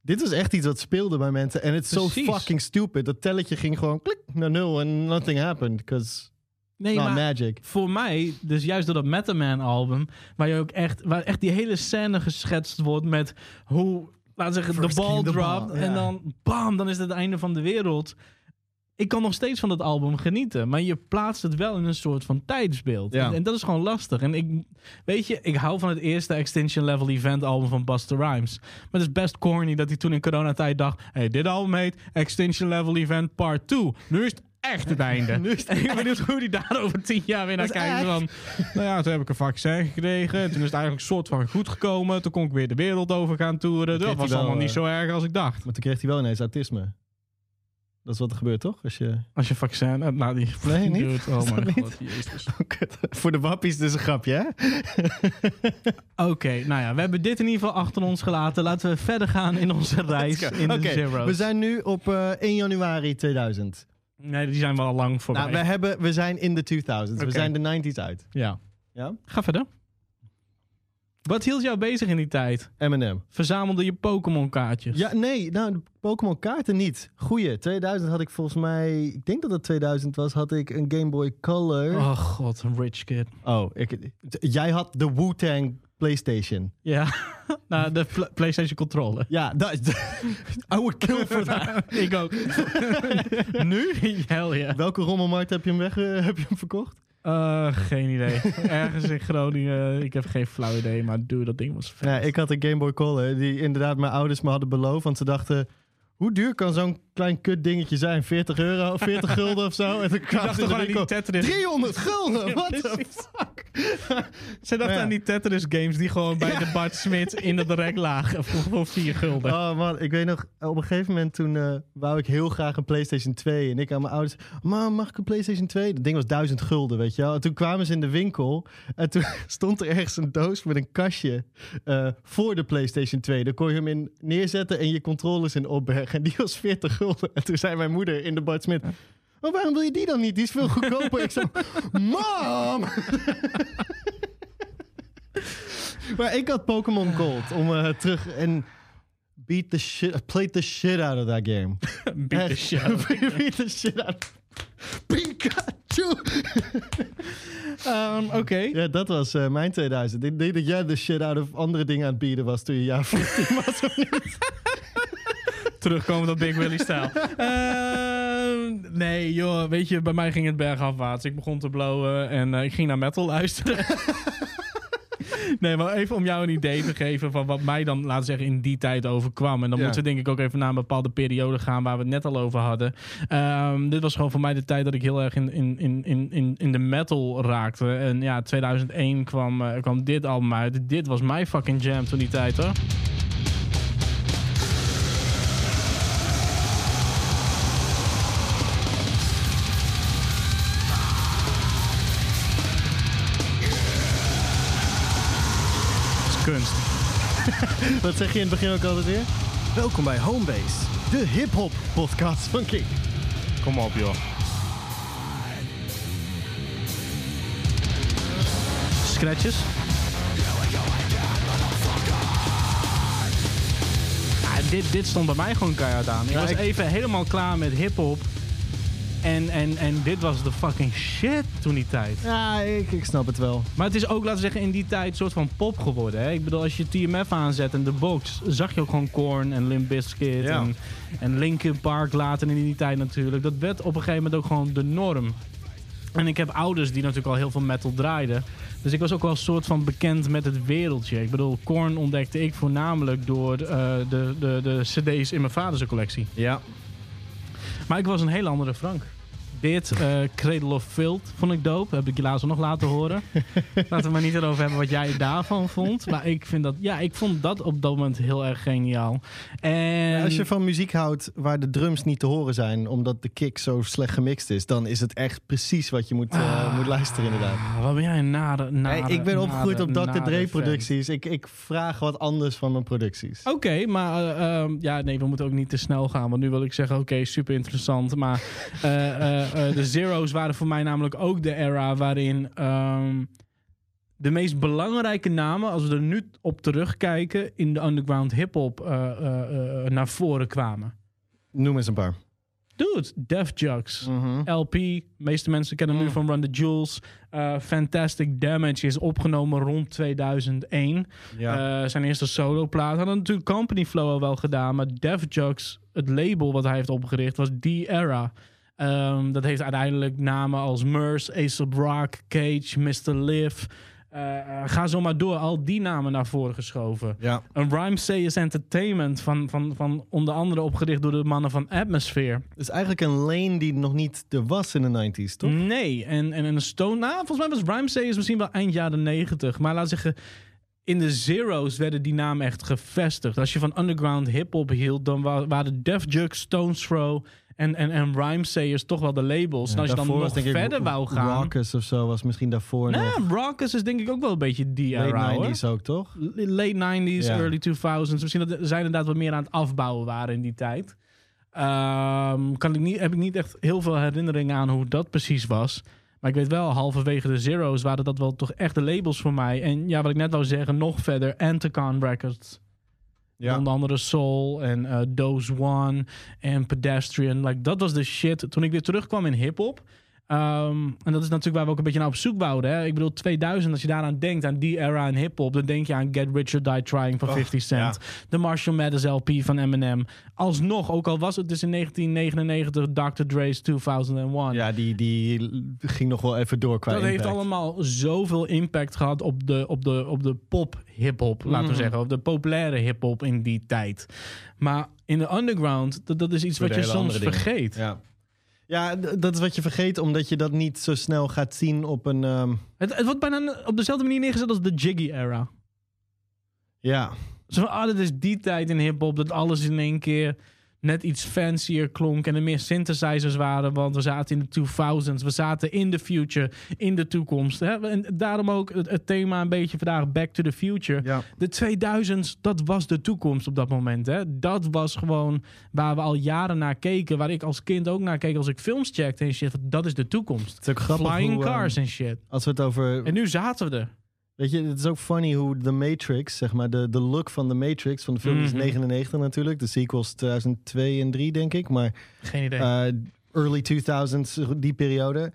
[SPEAKER 3] dit was echt iets wat speelde bij mensen. En het is zo fucking stupid. Dat telletje ging gewoon klik naar nul en nothing happened. Because
[SPEAKER 2] Nee,
[SPEAKER 3] not
[SPEAKER 2] maar
[SPEAKER 3] magic.
[SPEAKER 2] voor mij, dus juist door dat Method Man album, waar je ook echt, waar echt die hele scène geschetst wordt met hoe, laten we zeggen, de
[SPEAKER 3] First
[SPEAKER 2] ball dropt
[SPEAKER 3] ball,
[SPEAKER 2] en
[SPEAKER 3] ja.
[SPEAKER 2] dan bam, dan is het het einde van de wereld. Ik kan nog steeds van dat album genieten. Maar je plaatst het wel in een soort van tijdsbeeld.
[SPEAKER 3] Ja.
[SPEAKER 2] En, en dat is gewoon lastig. En ik, weet je, ik hou van het eerste Extinction Level Event album van Busta Rhymes. Maar het is best corny dat hij toen in coronatijd dacht... hey, dit album heet Extinction Level Event Part 2. Nu is het echt het einde.
[SPEAKER 3] Nu is het
[SPEAKER 2] en ik ben benieuwd hoe hij daar over tien jaar weer naar kijkt. Van, nou ja, toen heb ik een vaccin gekregen. En toen is het eigenlijk een soort van goed gekomen. Toen kon ik weer de wereld over gaan toeren. Dat was
[SPEAKER 3] wel,
[SPEAKER 2] allemaal niet
[SPEAKER 3] eh,
[SPEAKER 2] zo erg als ik dacht.
[SPEAKER 3] Maar toen kreeg hij wel ineens autisme. Dat is wat er gebeurt, toch? Als je...
[SPEAKER 2] Als je vaccin hebt, nou die...
[SPEAKER 3] Nee, niet?
[SPEAKER 2] Oh mijn
[SPEAKER 3] niet?
[SPEAKER 2] god, jezus.
[SPEAKER 3] Voor de wappies dus een grapje, hè?
[SPEAKER 2] Oké, nou ja, we hebben dit in ieder geval achter ons gelaten. Laten we verder gaan in onze reis in de
[SPEAKER 3] Oké,
[SPEAKER 2] Zero's.
[SPEAKER 3] we zijn nu op eh, 1 januari 2000.
[SPEAKER 2] Nee, die zijn wel al lang voorbij.
[SPEAKER 3] Nou, we, hebben, we zijn in de 2000s.
[SPEAKER 2] Oké.
[SPEAKER 3] We zijn de 90s uit.
[SPEAKER 2] Ja.
[SPEAKER 3] Ja?
[SPEAKER 2] Ga verder. Wat hield jou bezig in die tijd?
[SPEAKER 3] M&M.
[SPEAKER 2] Verzamelde je Pokémon kaartjes?
[SPEAKER 3] Ja, nee, nou, Pokémon kaarten niet. Goeie. 2000 had ik volgens mij, ik denk dat het 2000 was, had ik een Game Boy Color.
[SPEAKER 2] Oh god, een rich kid.
[SPEAKER 3] Oh, ik, jij had de Wu-Tang PlayStation.
[SPEAKER 2] Ja, nou, de pl- PlayStation controller.
[SPEAKER 3] Ja, dat, I would kill for that.
[SPEAKER 2] Ik ook. nu? Hell yeah.
[SPEAKER 3] Welke rommelmarkt heb je hem weg, eh, heb je hem verkocht?
[SPEAKER 2] Uh, geen idee. Ergens in Groningen. Ik heb geen flauw idee, maar doe dat ding was vet.
[SPEAKER 3] Ja, ik had een Game Boy Color die inderdaad mijn ouders me hadden beloofd. Want ze dachten, hoe duur kan zo'n klein kut dingetje zijn? 40 euro, 40 gulden of zo? En toen kwamen
[SPEAKER 2] dacht
[SPEAKER 3] de
[SPEAKER 2] aan die Tetris.
[SPEAKER 3] 300 gulden,
[SPEAKER 2] Ja,
[SPEAKER 3] what the fuck?
[SPEAKER 2] Ze dachten
[SPEAKER 3] Ja.
[SPEAKER 2] aan die Tetris games die gewoon bij de Bart Smit in het rek lagen voor, voor vier gulden.
[SPEAKER 3] Oh man, ik weet nog, op een gegeven moment toen eh, wou ik heel graag een PlayStation 2. En ik aan mijn ouders, mam, mag ik een PlayStation 2? Dat ding was 1000 gulden, weet je wel. En toen kwamen ze in de winkel en toen stond er ergens een doos met een kastje eh, voor de PlayStation 2. Daar kon je hem in neerzetten en je controllers in opbergen. En die was 40 gulden. En toen zei mijn moeder in de Bart Smit, oh, waarom wil je die dan niet? Die is veel goedkoper. ik zo, mam! maar ik had Pokémon Gold om eh, terug en beat the shit, played the shit out of that game.
[SPEAKER 2] Beat the shit out of
[SPEAKER 3] beat the shit out. Pikachu!
[SPEAKER 2] Um, Oké.
[SPEAKER 3] Ja, dat was eh, mijn 2000. Ik denk dat jij de shit out of andere dingen aan het bieden was toen je jaar 14 was. of niet?
[SPEAKER 2] Terugkomen op Big Willy stijl. Ehm, nee, joh. Weet je, bij mij ging het bergafwaarts. Ik begon te blowen en eh, ik ging naar metal luisteren. Nee, maar even om jou een idee te geven van wat mij dan, laten we zeggen, in die tijd overkwam. En dan
[SPEAKER 3] Ja.
[SPEAKER 2] moeten we denk ik ook even naar een bepaalde periode gaan waar we het net al over hadden. Ehm, dit was gewoon voor mij de tijd dat ik heel erg in, in, in, in, in- in de metal raakte. En ja, 2001 kwam, eh, kwam dit album uit. Dit was mijn fucking jam toen die tijd hoor. Kunst.
[SPEAKER 3] Wat zeg je in het begin ook altijd weer? Welkom bij Homebase, de hip-hop podcast van King.
[SPEAKER 2] Kom op joh. Scratches. Ah, dit, dit stond bij mij gewoon keihard aan. Ik
[SPEAKER 3] Ja,
[SPEAKER 2] was
[SPEAKER 3] ik-
[SPEAKER 2] even helemaal klaar met hip-hop. En, en, en dit was de fucking shit toen die tijd.
[SPEAKER 3] Ja, ik, ik snap het wel.
[SPEAKER 2] Maar het is ook, laten we zeggen, in die tijd een soort van pop geworden. Hè? Ik bedoel, als je TMF aanzet en de box, zag je ook gewoon Korn en Limp Bizkit
[SPEAKER 3] Ja.
[SPEAKER 2] en, en Linkin Park later in die tijd natuurlijk. Dat werd op een gegeven moment ook gewoon de norm. En ik heb ouders die natuurlijk al heel veel metal draaiden. Dus ik was ook wel een soort van bekend met het wereldje. Ik bedoel, Korn ontdekte ik voornamelijk door eh, de, de, de cd's in mijn vaders collectie.
[SPEAKER 3] Ja.
[SPEAKER 2] Maar ik was een hele andere Frank. Dit, eh Cradle of Filth, vond ik dope. Heb ik je laatst nog laten horen. Laten we maar niet erover hebben wat jij daarvan vond. Maar ik vind dat, ja, ik vond dat op dat moment heel erg geniaal. En
[SPEAKER 3] Als je van muziek houdt waar de drums niet te horen zijn, omdat de kick zo slecht gemixt is, dan is het echt precies wat je moet, eh, moet luisteren inderdaad.
[SPEAKER 2] Ah, wat ben jij een nare, nare
[SPEAKER 3] Hey, ik ben opgegroeid op Dr. Dre producties. Ik, ik vraag wat anders van mijn producties.
[SPEAKER 2] Oké, maar eh, ehm, ja, nee, we moeten ook niet te snel gaan. Want nu wil ik zeggen, oké, super interessant. Maar eh, eh, eh, de Zero's waren voor mij namelijk ook de era waarin ehm, de meest belangrijke namen, als we er nu op terugkijken, in de underground hip-hop eh, eh, naar voren kwamen.
[SPEAKER 3] Noem eens een paar.
[SPEAKER 2] Dude, Def Jux.
[SPEAKER 3] Mhm.
[SPEAKER 2] LP, de meeste mensen kennen hem nu
[SPEAKER 3] Mm.
[SPEAKER 2] van Run the Jewels. Fantastic Damage is opgenomen rond 2001.
[SPEAKER 3] Ja.
[SPEAKER 2] Zijn eerste soloplaat. Had natuurlijk Company Flow al wel gedaan. Maar Def Jux, het label wat hij heeft opgericht, was die era. Ehm, dat heeft uiteindelijk namen als Merce, Ace Rock, Cage, Mr. Liv. Eh, eh, ga zo maar door. Al die namen naar voren geschoven.
[SPEAKER 3] Ja.
[SPEAKER 2] Een Rhyme Entertainment van, van, van onder andere opgericht door de mannen van Atmosphere.
[SPEAKER 3] Is eigenlijk een lane die nog niet er was in de 90s, toch?
[SPEAKER 2] Nee, en, en een Stone... Nou, volgens mij was Rhyme misschien wel eind jaren 90. Maar laat zeggen, in de zeros werden die namen echt gevestigd. Als je van underground hip-hop hield, dan wa- waren Def Jux, Stones Throw en, en, en Rhyme Sayers toch wel de labels. en als je dan nog
[SPEAKER 3] denk ik
[SPEAKER 2] verder wou gaan...
[SPEAKER 3] Raucus of zo was misschien daarvoor nog.
[SPEAKER 2] Nou, Raucus is denk ik ook wel een beetje die
[SPEAKER 3] Late
[SPEAKER 2] hoor.
[SPEAKER 3] 90s ook, toch?
[SPEAKER 2] Late 90s,
[SPEAKER 3] Ja.
[SPEAKER 2] early 2000s. Misschien dat zij inderdaad wat meer aan het afbouwen waren in die tijd. Ehm, kan ik niet, heb ik niet echt heel veel herinneringen aan hoe dat precies was. Maar ik weet wel, halverwege de Zero's waren dat wel toch echt de labels voor mij. En ja, wat ik net wou zeggen, nog verder, Anticon Records. Onder andere Soul en eh Dose One en Pedestrian. Like, dat was de shit. Toen ik weer terugkwam in hip-hop. Ehm, en dat is natuurlijk waar we ook een beetje naar op zoek wouden. Hè? Ik bedoel, 2000, als je daaraan denkt, aan die era in hip-hop, dan denk je aan Get Rich or Die Trying van 50 Cent. De Marshall Mathers LP van Eminem. Alsnog, ook al was het dus in 1999 Dr. Dre's 2001.
[SPEAKER 3] Ja, die, die ging nog wel even door qua
[SPEAKER 2] Dat heeft allemaal zoveel impact gehad op de, op de, op de pop-hip-hop, laten we zeggen. Op de populaire hip-hop in die tijd. Maar in de underground, dat, dat is iets wat je soms vergeet.
[SPEAKER 3] Ja. Ja, dat is wat je vergeet, omdat je dat niet zo snel gaat zien op een... ehm,
[SPEAKER 2] Het, het wordt bijna op dezelfde manier neergezet als de Jiggy-era.
[SPEAKER 3] ja,
[SPEAKER 2] Zo van, ah, dat is die tijd in hip-hop dat alles in één keer net iets fancier klonk en er meer synthesizers waren, want we zaten in de 2000s, we zaten in de future, in de toekomst. Hè? En daarom ook het, het thema een beetje vandaag Back to the Future.
[SPEAKER 3] ja.
[SPEAKER 2] De 2000s, dat was de toekomst op dat moment. Hè? Dat was gewoon waar we al jaren naar keken, waar ik als kind ook naar keek als ik films checkte en shit. Dat is de toekomst.
[SPEAKER 3] Het is ook grappig
[SPEAKER 2] Flying
[SPEAKER 3] hoe, ehm,
[SPEAKER 2] cars en shit.
[SPEAKER 3] als we het over...
[SPEAKER 2] En nu zaten we er.
[SPEAKER 3] Weet je, het is ook funny hoe The Matrix, zeg maar, de, de look van The Matrix, van de film is
[SPEAKER 2] Mhm.
[SPEAKER 3] 99 natuurlijk. De sequels 2002 en 3, denk ik. Maar
[SPEAKER 2] Geen idee.
[SPEAKER 3] eh, early 2000s, die periode.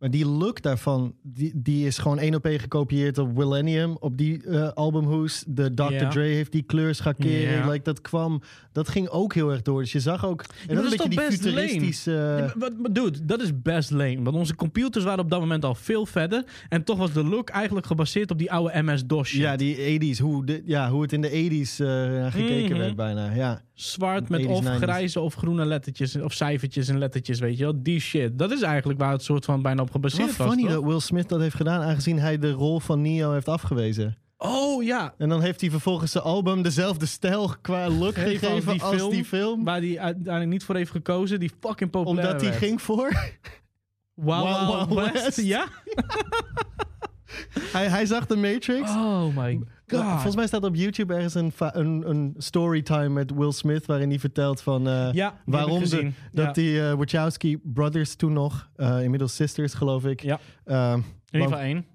[SPEAKER 3] Maar die look daarvan, die, die is gewoon één op één gekopieerd op Millennium. Op die eh albumhoes. De Dr. Dre heeft die kleur schakeren. Like, dat kwam, dat ging ook heel erg door. Dus je zag ook, en dat is een beetje die
[SPEAKER 2] toch best lame?
[SPEAKER 3] futuristische...
[SPEAKER 2] Ja, maar, wat- maar dude, dat is best lame. Want onze computers waren op dat moment al veel verder. En toch was de look eigenlijk gebaseerd op die oude MS-DOS
[SPEAKER 3] ja, die 80s, hoe, de, ja, hoe het in de 80s eh, gekeken
[SPEAKER 2] Mhm.
[SPEAKER 3] werd bijna. Ja.
[SPEAKER 2] Zwart met
[SPEAKER 3] 80s,
[SPEAKER 2] of
[SPEAKER 3] 90s.
[SPEAKER 2] grijze of groene lettertjes. Of cijfertjes en lettertjes, weet je wel. Die shit. Dat is eigenlijk waar het soort van bijna op gebaseerd
[SPEAKER 3] wel
[SPEAKER 2] was,
[SPEAKER 3] funny
[SPEAKER 2] toch?
[SPEAKER 3] dat Will Smith dat heeft gedaan, aangezien hij de rol van Neo heeft afgewezen.
[SPEAKER 2] Oh ja,
[SPEAKER 3] En dan heeft hij vervolgens zijn album dezelfde stijl qua look
[SPEAKER 2] Gegeven als die
[SPEAKER 3] als
[SPEAKER 2] film.
[SPEAKER 3] die film.
[SPEAKER 2] waar hij uiteindelijk niet voor heeft gekozen. Die fucking populair
[SPEAKER 3] Omdat hij ging voor.
[SPEAKER 2] Wow, West.
[SPEAKER 3] West.
[SPEAKER 2] Ja?
[SPEAKER 3] hij, hij zag de Matrix.
[SPEAKER 2] Oh my god.
[SPEAKER 3] Volgens mij staat op YouTube ergens een, een, een storytime met Will Smith... waarin hij vertelt van
[SPEAKER 2] ja, ik
[SPEAKER 3] waarom de, dat die eh, Wachowski brothers toen nog... eh, inmiddels sisters, geloof ik.
[SPEAKER 2] Ja.
[SPEAKER 3] eh,
[SPEAKER 2] In ieder geval één.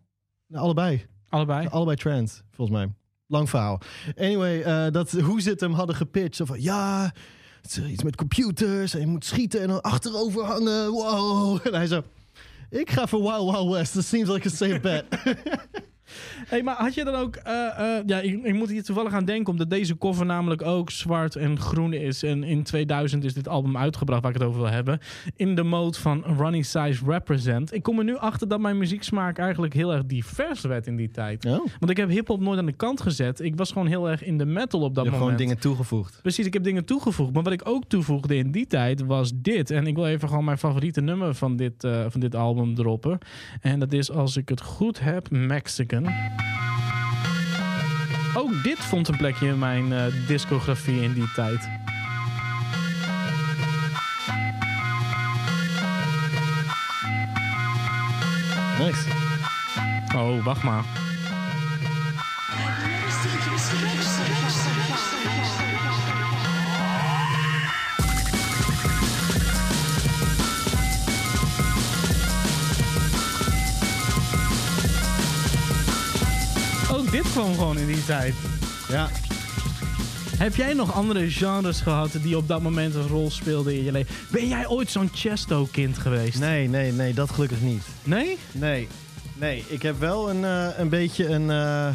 [SPEAKER 3] allebei.
[SPEAKER 2] Allebei.
[SPEAKER 3] Allebei trans, volgens mij. Lang verhaal. Anyway, dat, hoe ze het hem hadden gepitcht. Zo van, ja, het is iets met computers. En je moet schieten en dan achterover hangen. Wow. En hij zo, ik ga voor Wild Wild West. That seems like a safe bet.
[SPEAKER 2] Hey, maar had je dan ook... eh, eh, ja, ik, ik moet hier toevallig aan denken... omdat deze cover namelijk ook zwart en groen is. En in 2000 is dit album uitgebracht waar ik het over wil hebben. In de mode van Ronnie Size Represent. Ik kom er nu achter dat mijn muzieksmaak eigenlijk heel erg divers werd in die tijd.
[SPEAKER 3] Oh,
[SPEAKER 2] Want ik heb hip-hop nooit aan de kant gezet. Ik was gewoon heel erg in de metal op
[SPEAKER 3] je
[SPEAKER 2] dat
[SPEAKER 3] hebt
[SPEAKER 2] moment.
[SPEAKER 3] gewoon dingen toegevoegd.
[SPEAKER 2] Precies, ik heb dingen toegevoegd. Maar wat ik ook toevoegde in die tijd was dit. En ik wil even gewoon mijn favoriete nummer van dit, eh, van dit album droppen. En dat is, als ik het goed heb, Mexican. Ook dit vond een plekje in mijn eh, discografie in die tijd.
[SPEAKER 3] Nice.
[SPEAKER 2] Oh, wacht maar. Dit kwam gewoon in die tijd.
[SPEAKER 3] Ja.
[SPEAKER 2] Heb jij nog andere genres gehad die op dat moment een rol speelden in je leven? Ben jij ooit zo'n Chesto-kind geweest?
[SPEAKER 3] Nee, nee, nee, dat gelukkig niet.
[SPEAKER 2] Nee?
[SPEAKER 3] Nee, nee. Ik heb wel een, eh, een beetje een, eh,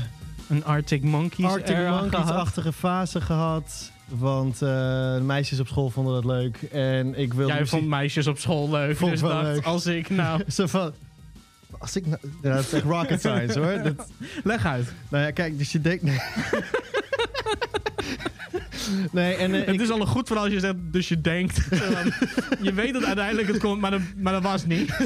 [SPEAKER 2] Een Arctic Monkeys
[SPEAKER 3] Arctic. Monkeys-achtige fase gehad. Want eh, de meisjes op school vonden dat leuk. En ik wilde
[SPEAKER 2] Jij
[SPEAKER 3] muziek-
[SPEAKER 2] vond meisjes op school leuk.
[SPEAKER 3] Vond
[SPEAKER 2] dus
[SPEAKER 3] wel
[SPEAKER 2] dacht,
[SPEAKER 3] leuk.
[SPEAKER 2] als ik nou...
[SPEAKER 3] Zo van... Als ik nou... Ja, dat is echt rocket science hoor. Dat,
[SPEAKER 2] Leg uit.
[SPEAKER 3] nou ja, kijk, dus je denkt... Nee, nee en eh,
[SPEAKER 2] Het
[SPEAKER 3] ik,
[SPEAKER 2] is al een goed verhaal als je zegt, dus je denkt. Je weet dat uiteindelijk het komt, maar dat, maar dat was niet.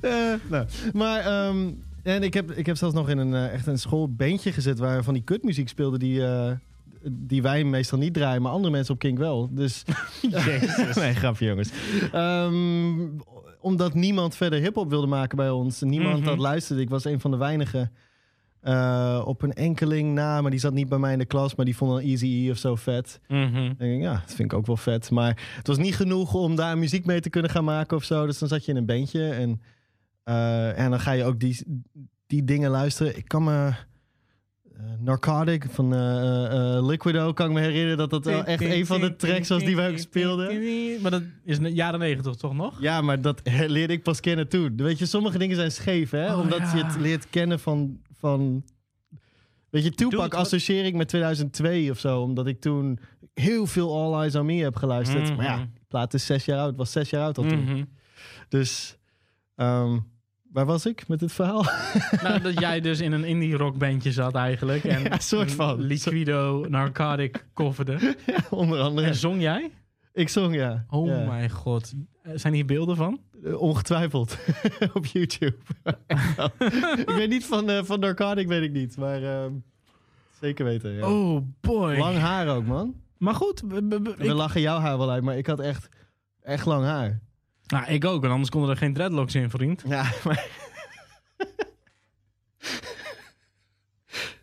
[SPEAKER 3] eh, nou, maar... ehm, en ik heb, ik heb zelfs nog in een eh, echt een schoolbandje gezet... waar van die kutmuziek speelde die... eh, die wij meestal niet draaien, maar andere mensen op Kink wel. Dus nee, grapje jongens. Ehm, omdat niemand verder hip-hop wilde maken bij ons. Niemand
[SPEAKER 2] Mhm.
[SPEAKER 3] dat luisterde. Ik was een van de weinigen eh, op een enkeling na, maar die zat niet bij mij in de klas, maar die vond dan Easy E of zo vet. Dan denk ik, ja, dat vind ik ook wel vet. Maar het was niet genoeg om daar muziek mee te kunnen gaan maken of zo. Dus dan zat je in een bandje en, eh, en dan ga je ook die, die dingen luisteren. Ik kan me. Eh, Narcotic van eh, eh, Liquido kan ik me herinneren dat dat wel echt een van de tracks was die wij ook speelden.
[SPEAKER 2] Maar dat is jaren negentig toch nog?
[SPEAKER 3] Ja, maar dat leerde ik pas kennen toen. Weet je, sommige dingen zijn scheef, hè?
[SPEAKER 2] Oh,
[SPEAKER 3] Omdat
[SPEAKER 2] ja.
[SPEAKER 3] je het leert kennen van... van weet je, Tupac
[SPEAKER 2] wat-
[SPEAKER 3] associeer ik met 2002 of zo. Omdat ik toen heel veel All Eyes On Me heb geluisterd.
[SPEAKER 2] Mhm.
[SPEAKER 3] Maar ja, de plaat is zes jaar oud. Was zes jaar oud al toen.
[SPEAKER 2] Mhm.
[SPEAKER 3] Dus, ehm, waar was ik met dit verhaal?
[SPEAKER 2] Nou, dat jij dus in een indie rockbandje zat eigenlijk. En
[SPEAKER 3] Ja, soort van.
[SPEAKER 2] Liquido Narcotic kofferde.
[SPEAKER 3] Onder andere.
[SPEAKER 2] En zong jij?
[SPEAKER 3] Ik zong, ja.
[SPEAKER 2] Oh
[SPEAKER 3] Ja.
[SPEAKER 2] mijn god. Zijn hier beelden van?
[SPEAKER 3] Eh, Ongetwijfeld. Op YouTube. Ik weet niet van, eh van Narcotic, weet ik niet. Maar ehm, zeker weten, ja.
[SPEAKER 2] Oh boy.
[SPEAKER 3] Lang haar ook, man.
[SPEAKER 2] Maar goed, we- ik,
[SPEAKER 3] lachen jouw haar wel uit, maar ik had echt, echt lang haar.
[SPEAKER 2] Nou, ik ook, en anders konden er geen dreadlocks in, vriend.
[SPEAKER 3] Ja, maar...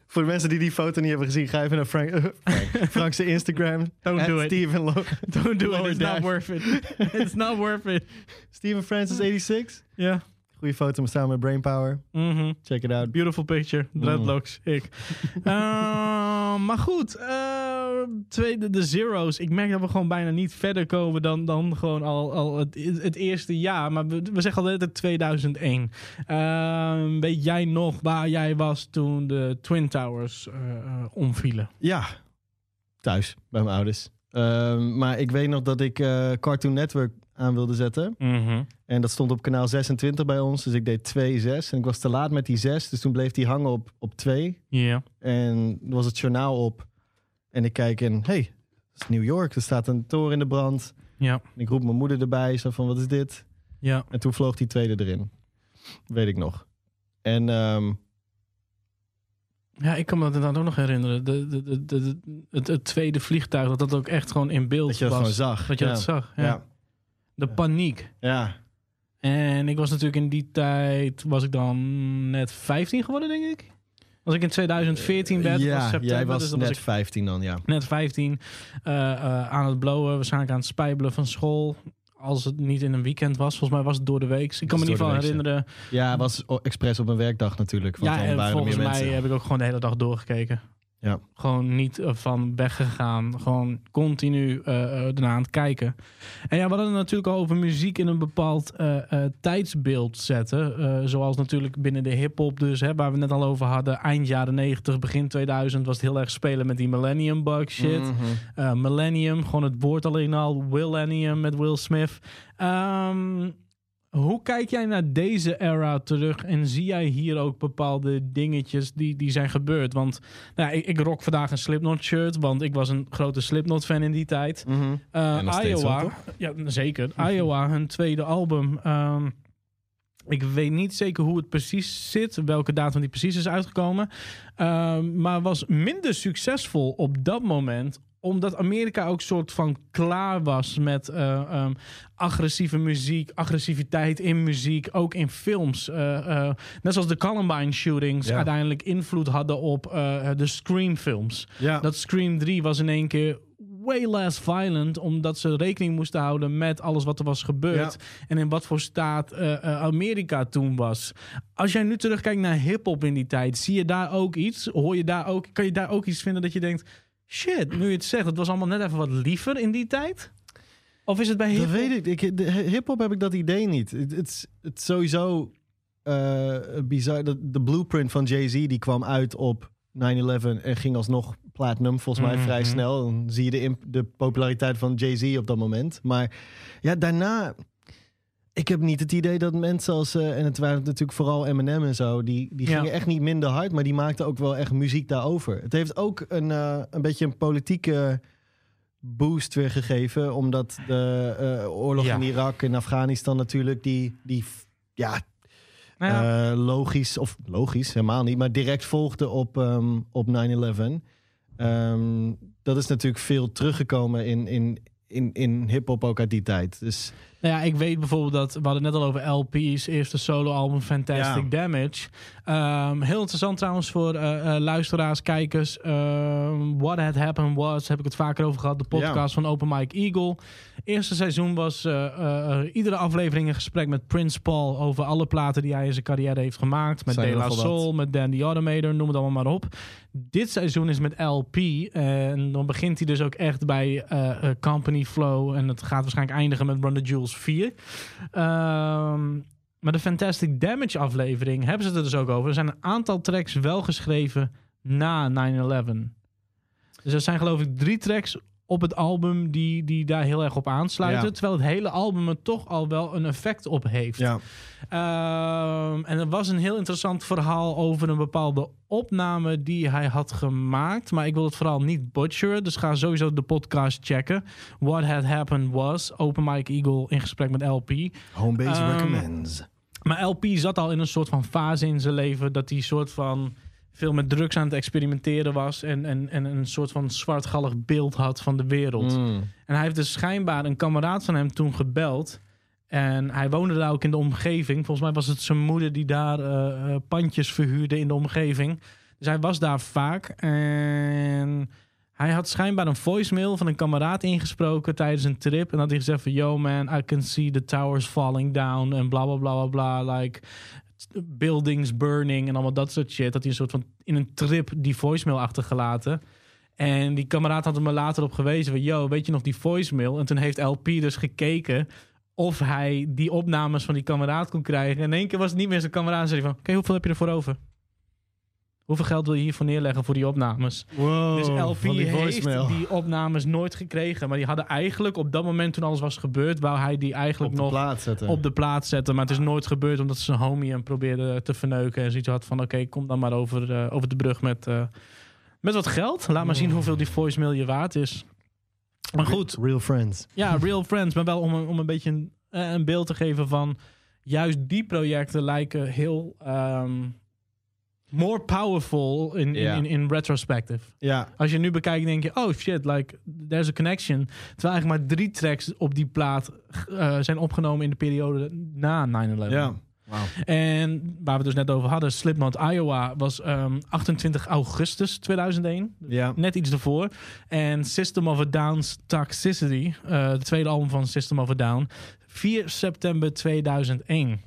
[SPEAKER 3] Voor de mensen die die foto niet hebben gezien, ga even naar Frank, Frank, Frank's Instagram.
[SPEAKER 2] Don't do it.
[SPEAKER 3] Steven, Lo-
[SPEAKER 2] Don't do it, it's
[SPEAKER 3] dash.
[SPEAKER 2] not worth it. It's not worth it.
[SPEAKER 3] Steven Francis 86.
[SPEAKER 2] Ja.
[SPEAKER 3] Goeie foto met samen met Brainpower.
[SPEAKER 2] Mhm.
[SPEAKER 3] Check it out.
[SPEAKER 2] Beautiful picture. Dreadlocks. Ik. Eh, maar goed. eh, tweede, de zeros. Ik merk dat we gewoon bijna niet verder komen dan, dan gewoon al, al het, het eerste jaar. Maar we, we zeggen altijd 2001. Eh, weet jij nog waar jij was toen de Twin Towers eh, eh, omvielen?
[SPEAKER 3] Ja, thuis bij mijn ouders. Ehm, maar ik weet nog dat ik eh, Cartoon Network aan wilde zetten. En dat stond op kanaal 26 bij ons. Dus ik deed 2, 6. En ik was te laat met die 6. Dus toen bleef die hangen op, op 2.
[SPEAKER 2] Ja.
[SPEAKER 3] En er was het journaal op. En ik kijk en, hey, dat is New York. Er staat een toren in de brand.
[SPEAKER 2] Ja.
[SPEAKER 3] En ik roep mijn moeder erbij. Zo van, wat is dit?
[SPEAKER 2] Ja.
[SPEAKER 3] En toen vloog die tweede erin. Weet ik nog. En ehm,
[SPEAKER 2] Ja, ik kan me dat inderdaad ook nog herinneren. De, de, de, de- het, het tweede vliegtuig, dat dat ook echt gewoon in beeld
[SPEAKER 3] dat je dat
[SPEAKER 2] was.
[SPEAKER 3] gewoon zag.
[SPEAKER 2] Dat je
[SPEAKER 3] ja.
[SPEAKER 2] dat zag. Ja.
[SPEAKER 3] Ja.
[SPEAKER 2] De paniek.
[SPEAKER 3] Ja.
[SPEAKER 2] En ik was natuurlijk in die tijd, was ik dan net 15 geworden, denk ik. Als ik in 2014 werd, was
[SPEAKER 3] ja,
[SPEAKER 2] september,
[SPEAKER 3] jij was
[SPEAKER 2] dus
[SPEAKER 3] net
[SPEAKER 2] was ik
[SPEAKER 3] 15 dan, ja.
[SPEAKER 2] net 15. eh, eh, aan het blowen, waarschijnlijk aan het spijbelen van school. Als het niet in een weekend was. Volgens mij was het door de week. Ik kan me
[SPEAKER 3] Was
[SPEAKER 2] niet van herinneren.
[SPEAKER 3] Ja, het was expres op een werkdag natuurlijk. Want
[SPEAKER 2] Ja, en volgens mij
[SPEAKER 3] mensen.
[SPEAKER 2] heb ik ook gewoon de hele dag doorgekeken.
[SPEAKER 3] Ja.
[SPEAKER 2] Gewoon niet eh, van weggegaan. Gewoon continu eh, eh, ernaar aan het kijken. En ja, we hadden het natuurlijk al over muziek in een bepaald tijdsbeeld zetten. Zoals natuurlijk binnen de hip-hop, dus hè, waar we net al over hadden. Eind jaren 90, begin 2000 was het heel erg spelen met die Millennium Bug shit.
[SPEAKER 3] Mhm.
[SPEAKER 2] Millennium, gewoon het woord alleen al. Millennium met Will Smith. Ehm, hoe kijk jij naar deze era terug en zie jij hier ook bepaalde dingetjes die, die zijn gebeurd? Want nou, ik, ik rock vandaag een Slipknot shirt, want ik was een grote Slipknot fan in die tijd.
[SPEAKER 3] Mhm.
[SPEAKER 2] Eh, Iowa, ja zeker. Iowa, hun tweede album. Ehm, ik weet niet zeker hoe het precies zit, welke datum die precies is uitgekomen. Ehm, maar was minder succesvol op dat moment omdat Amerika ook soort van klaar was met eh, ehm, agressieve muziek, agressiviteit in muziek, ook in films. Eh, eh, net zoals de Columbine shootings
[SPEAKER 3] Ja.
[SPEAKER 2] uiteindelijk invloed hadden op de Scream films.
[SPEAKER 3] Ja.
[SPEAKER 2] Dat Scream 3 was in één keer way less violent, omdat ze rekening moesten houden met alles wat er was gebeurd en in wat voor staat Amerika toen was. Als jij nu terugkijkt naar hip-hop in die tijd, zie je daar ook iets? Hoor je daar ook, kan je daar ook iets vinden dat je denkt: shit, nu je het zegt, het was allemaal net even wat liever in die tijd? Of is het bij
[SPEAKER 3] Dat
[SPEAKER 2] hip-hop?
[SPEAKER 3] weet ik. Hip-hop heb ik dat idee niet. Het is sowieso eh, bizar. De, de blueprint van Jay-Z die kwam uit op 9-11 en ging alsnog platinum, volgens mij vrij
[SPEAKER 2] Mhm.
[SPEAKER 3] snel. Dan zie je de, de populariteit van Jay-Z op dat moment. Maar ja, daarna... Ik heb niet het idee dat mensen als... eh, en het waren natuurlijk vooral Eminem en zo... die, die
[SPEAKER 2] Ja.
[SPEAKER 3] gingen echt niet minder hard... maar die maakten ook wel echt muziek daarover. Het heeft ook een, eh, een beetje een politieke boost weer gegeven... omdat de eh, oorlog
[SPEAKER 2] Ja.
[SPEAKER 3] in Irak en Afghanistan natuurlijk... die, die ja,
[SPEAKER 2] Nou ja,
[SPEAKER 3] logisch, of logisch, helemaal niet, maar direct volgde op, ehm, op 9-11. Ehm, dat is natuurlijk veel teruggekomen in, in, in, in hip-hop ook uit die tijd. Dus
[SPEAKER 2] Nou ja, ik weet bijvoorbeeld dat... We hadden het net al over LP's. Eerste soloalbum Fantastic
[SPEAKER 3] Ja.
[SPEAKER 2] Damage. Ehm, heel interessant trouwens voor eh, luisteraars, kijkers. Ehm, What Had Happened Was, heb ik het vaker over gehad. De podcast van Open Mike Eagle. Eerste seizoen was eh, iedere aflevering een gesprek met Prince Paul... over alle platen die hij in zijn carrière heeft gemaakt. Met De La
[SPEAKER 3] wat.
[SPEAKER 2] Soul, met Dan the Automator, noem het allemaal maar op. Dit seizoen is met LP. En dan begint hij dus ook echt bij Company Flow. En het gaat waarschijnlijk eindigen met Run the Jewels 4. Ehm, maar de Fantastic Damage aflevering hebben ze het er dus ook over. Er zijn een aantal tracks wel geschreven na 9-11. Dus er zijn geloof ik drie tracks op het album die, die daar heel erg op aansluiten.
[SPEAKER 3] Ja.
[SPEAKER 2] Terwijl het hele album er toch al wel een effect op heeft.
[SPEAKER 3] ja,
[SPEAKER 2] Ehm, en er was een heel interessant verhaal over een bepaalde opname die hij had gemaakt. Maar ik wil het vooral niet butcheren. Dus ga sowieso de podcast checken. What Had Happened Was. Open Mike Eagle in gesprek met LP.
[SPEAKER 3] Homebase
[SPEAKER 2] Ehm,
[SPEAKER 3] recommends.
[SPEAKER 2] Maar LP zat al in een soort van fase in zijn leven dat hij soort van veel met drugs aan het experimenteren was en, en, en een soort van zwartgallig beeld had van de wereld.
[SPEAKER 3] Mm.
[SPEAKER 2] En hij heeft dus schijnbaar een kameraad van hem toen gebeld. En hij woonde daar ook in de omgeving. Volgens mij was het zijn moeder die daar eh, eh, pandjes verhuurde in de omgeving. Dus hij was daar vaak. En hij had schijnbaar een voicemail van een kameraad ingesproken tijdens een trip. En had hij gezegd van... Yo man, I can see the towers falling down. En bla bla bla bla bla. Like buildings burning en allemaal dat soort shit. Dat hij een soort van in een trip die voicemail achtergelaten. En die kameraad had hem er later op gewezen van... Yo, weet je nog die voicemail? En toen heeft LP dus gekeken of hij die opnames van die kameraad kon krijgen. En in één keer was het niet meer zijn kameraad. En zei hij van, oké, hoeveel heb je ervoor over? Hoeveel geld wil je hiervoor neerleggen voor die opnames?
[SPEAKER 3] Wow,
[SPEAKER 2] dus LP
[SPEAKER 3] die
[SPEAKER 2] heeft die opnames nooit gekregen. Maar die hadden eigenlijk op dat moment toen alles was gebeurd... wou hij die eigenlijk
[SPEAKER 3] op
[SPEAKER 2] nog op de plaats zetten. Maar het is nooit gebeurd omdat zijn homie hem probeerde te verneuken. En zoiets had van, oké, kom dan maar over, eh, over de brug met, eh, met wat geld. Laat maar zien hoeveel die voicemail je waard is. Maar goed,
[SPEAKER 3] Real friends.
[SPEAKER 2] ja, real friends. Maar wel om, een- om een beetje een, eh, een beeld te geven van... juist die projecten lijken heel... ehm, more powerful in, in, in, in retrospective.
[SPEAKER 3] Ja,
[SPEAKER 2] Als je nu bekijkt, denk je, oh shit, like, there's a connection. Terwijl eigenlijk maar drie tracks op die plaat eh, zijn opgenomen in de periode na 9-11.
[SPEAKER 3] ja.
[SPEAKER 2] En waar we het dus net over hadden, Slipknot Iowa was ehm, 28 augustus 2001.
[SPEAKER 3] Ja.
[SPEAKER 2] Net iets ervoor. En System of a Down's Toxicity, eh het tweede album van System of a Down, 4 september 2001.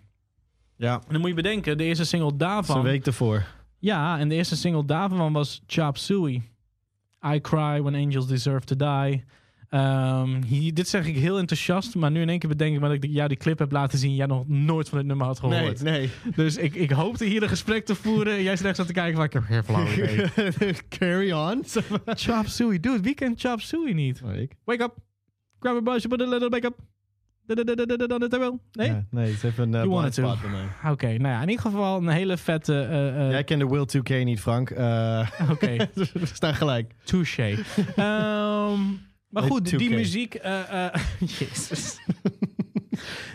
[SPEAKER 3] Ja,
[SPEAKER 2] En dan moet je bedenken, de eerste single daarvan...
[SPEAKER 3] een week ervoor.
[SPEAKER 2] Ja, en de eerste single daarvan was Chop Suey. I Cry When Angels Deserve to Die. Ehm, hier, dit zeg ik heel enthousiast, maar nu in één keer bedenk ik dat ik jou die clip heb laten zien. Jij nog nooit van dit nummer had
[SPEAKER 3] Nee,
[SPEAKER 2] gehoord.
[SPEAKER 3] nee.
[SPEAKER 2] Dus ik, ik hoopte hier een gesprek te voeren. En jij echt zo te kijken van ik heb geen flauw.
[SPEAKER 3] Carry on.
[SPEAKER 2] Chop Suey, dude, wie kent Chop Suey niet? Wake up, grab a brush, put a little makeup. Dan het wel. Nee?
[SPEAKER 3] Ja, nee, het is even een uh,
[SPEAKER 2] You
[SPEAKER 3] blind spot bij mij.
[SPEAKER 2] Oké, nou ja, in ieder geval een hele vette... eh, eh,
[SPEAKER 3] Jij kende Will 2K niet, Frank. Eh
[SPEAKER 2] Oké,
[SPEAKER 3] we staan gelijk.
[SPEAKER 2] Touché. Ehm, maar goed, die
[SPEAKER 3] 2K.
[SPEAKER 2] muziek... eh, eh, Jezus.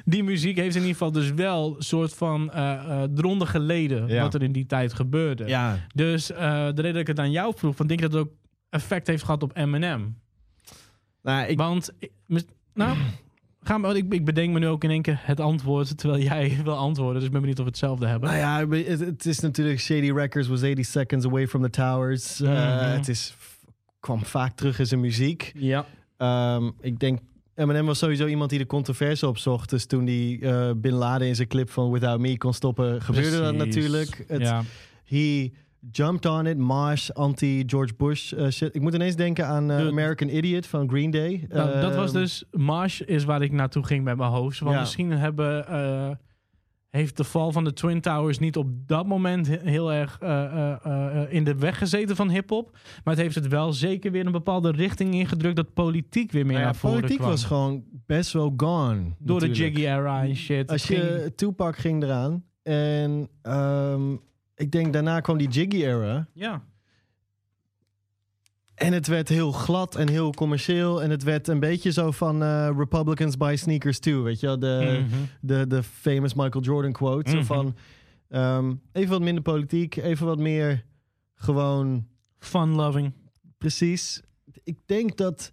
[SPEAKER 2] die muziek heeft in ieder geval dus wel een soort van eh eh, eronder geleden...
[SPEAKER 3] Ja.
[SPEAKER 2] wat er in die tijd gebeurde.
[SPEAKER 3] Ja,
[SPEAKER 2] Dus eh, de reden dat ik het aan jou vroeg... van denk je dat het ook effect heeft gehad op Eminem?
[SPEAKER 3] nou, ik,
[SPEAKER 2] Want... Nou... Gaan we, ik, ik bedenk me nu ook in één keer het antwoord... terwijl jij wil antwoorden. Dus ik ben benieuwd of we hetzelfde hebben.
[SPEAKER 3] nou ja, het, het is natuurlijk Shady Records was 80 seconds away from the towers. Eh,
[SPEAKER 2] Mhm.
[SPEAKER 3] Het is, kwam vaak terug in zijn muziek.
[SPEAKER 2] Ja.
[SPEAKER 3] Ehm, ik denk, Eminem was sowieso iemand die de controverse opzocht. Dus toen die eh Bin Laden in zijn clip van Without Me kon stoppen, gebeurde dat natuurlijk. Het,
[SPEAKER 2] ja.
[SPEAKER 3] He jumped on it, Marsh, anti-George Bush eh, shit. Ik moet ineens denken aan eh, American Idiot van Green Day.
[SPEAKER 2] Nou, dat was
[SPEAKER 3] Ehm,
[SPEAKER 2] dus... Marsh is waar ik naartoe ging met mijn hoofd. Want
[SPEAKER 3] Ja.
[SPEAKER 2] misschien hebben, eh, heeft de val van de Twin Towers niet op dat moment he- heel erg in de weg gezeten van hip-hop. Maar het heeft het wel zeker weer een bepaalde richting ingedrukt dat politiek weer meer
[SPEAKER 3] Nou ja,
[SPEAKER 2] naar voren
[SPEAKER 3] politiek
[SPEAKER 2] kwam.
[SPEAKER 3] was gewoon best wel gone.
[SPEAKER 2] Door de. Jiggy era en shit.
[SPEAKER 3] Als
[SPEAKER 2] Het ging-
[SPEAKER 3] je Tupac ging eraan. En ehm, ik denk daarna kwam die Jiggy era.
[SPEAKER 2] Ja.
[SPEAKER 3] En het werd heel glad en heel commercieel. En het werd een beetje zo van eh, Republicans buy sneakers too. Weet je wel? De,
[SPEAKER 2] Mhm.
[SPEAKER 3] de, de famous Michael Jordan quote.
[SPEAKER 2] Mhm.
[SPEAKER 3] Zo van ehm, even wat minder politiek. Even wat meer gewoon
[SPEAKER 2] Fun-loving.
[SPEAKER 3] precies. Ik denk dat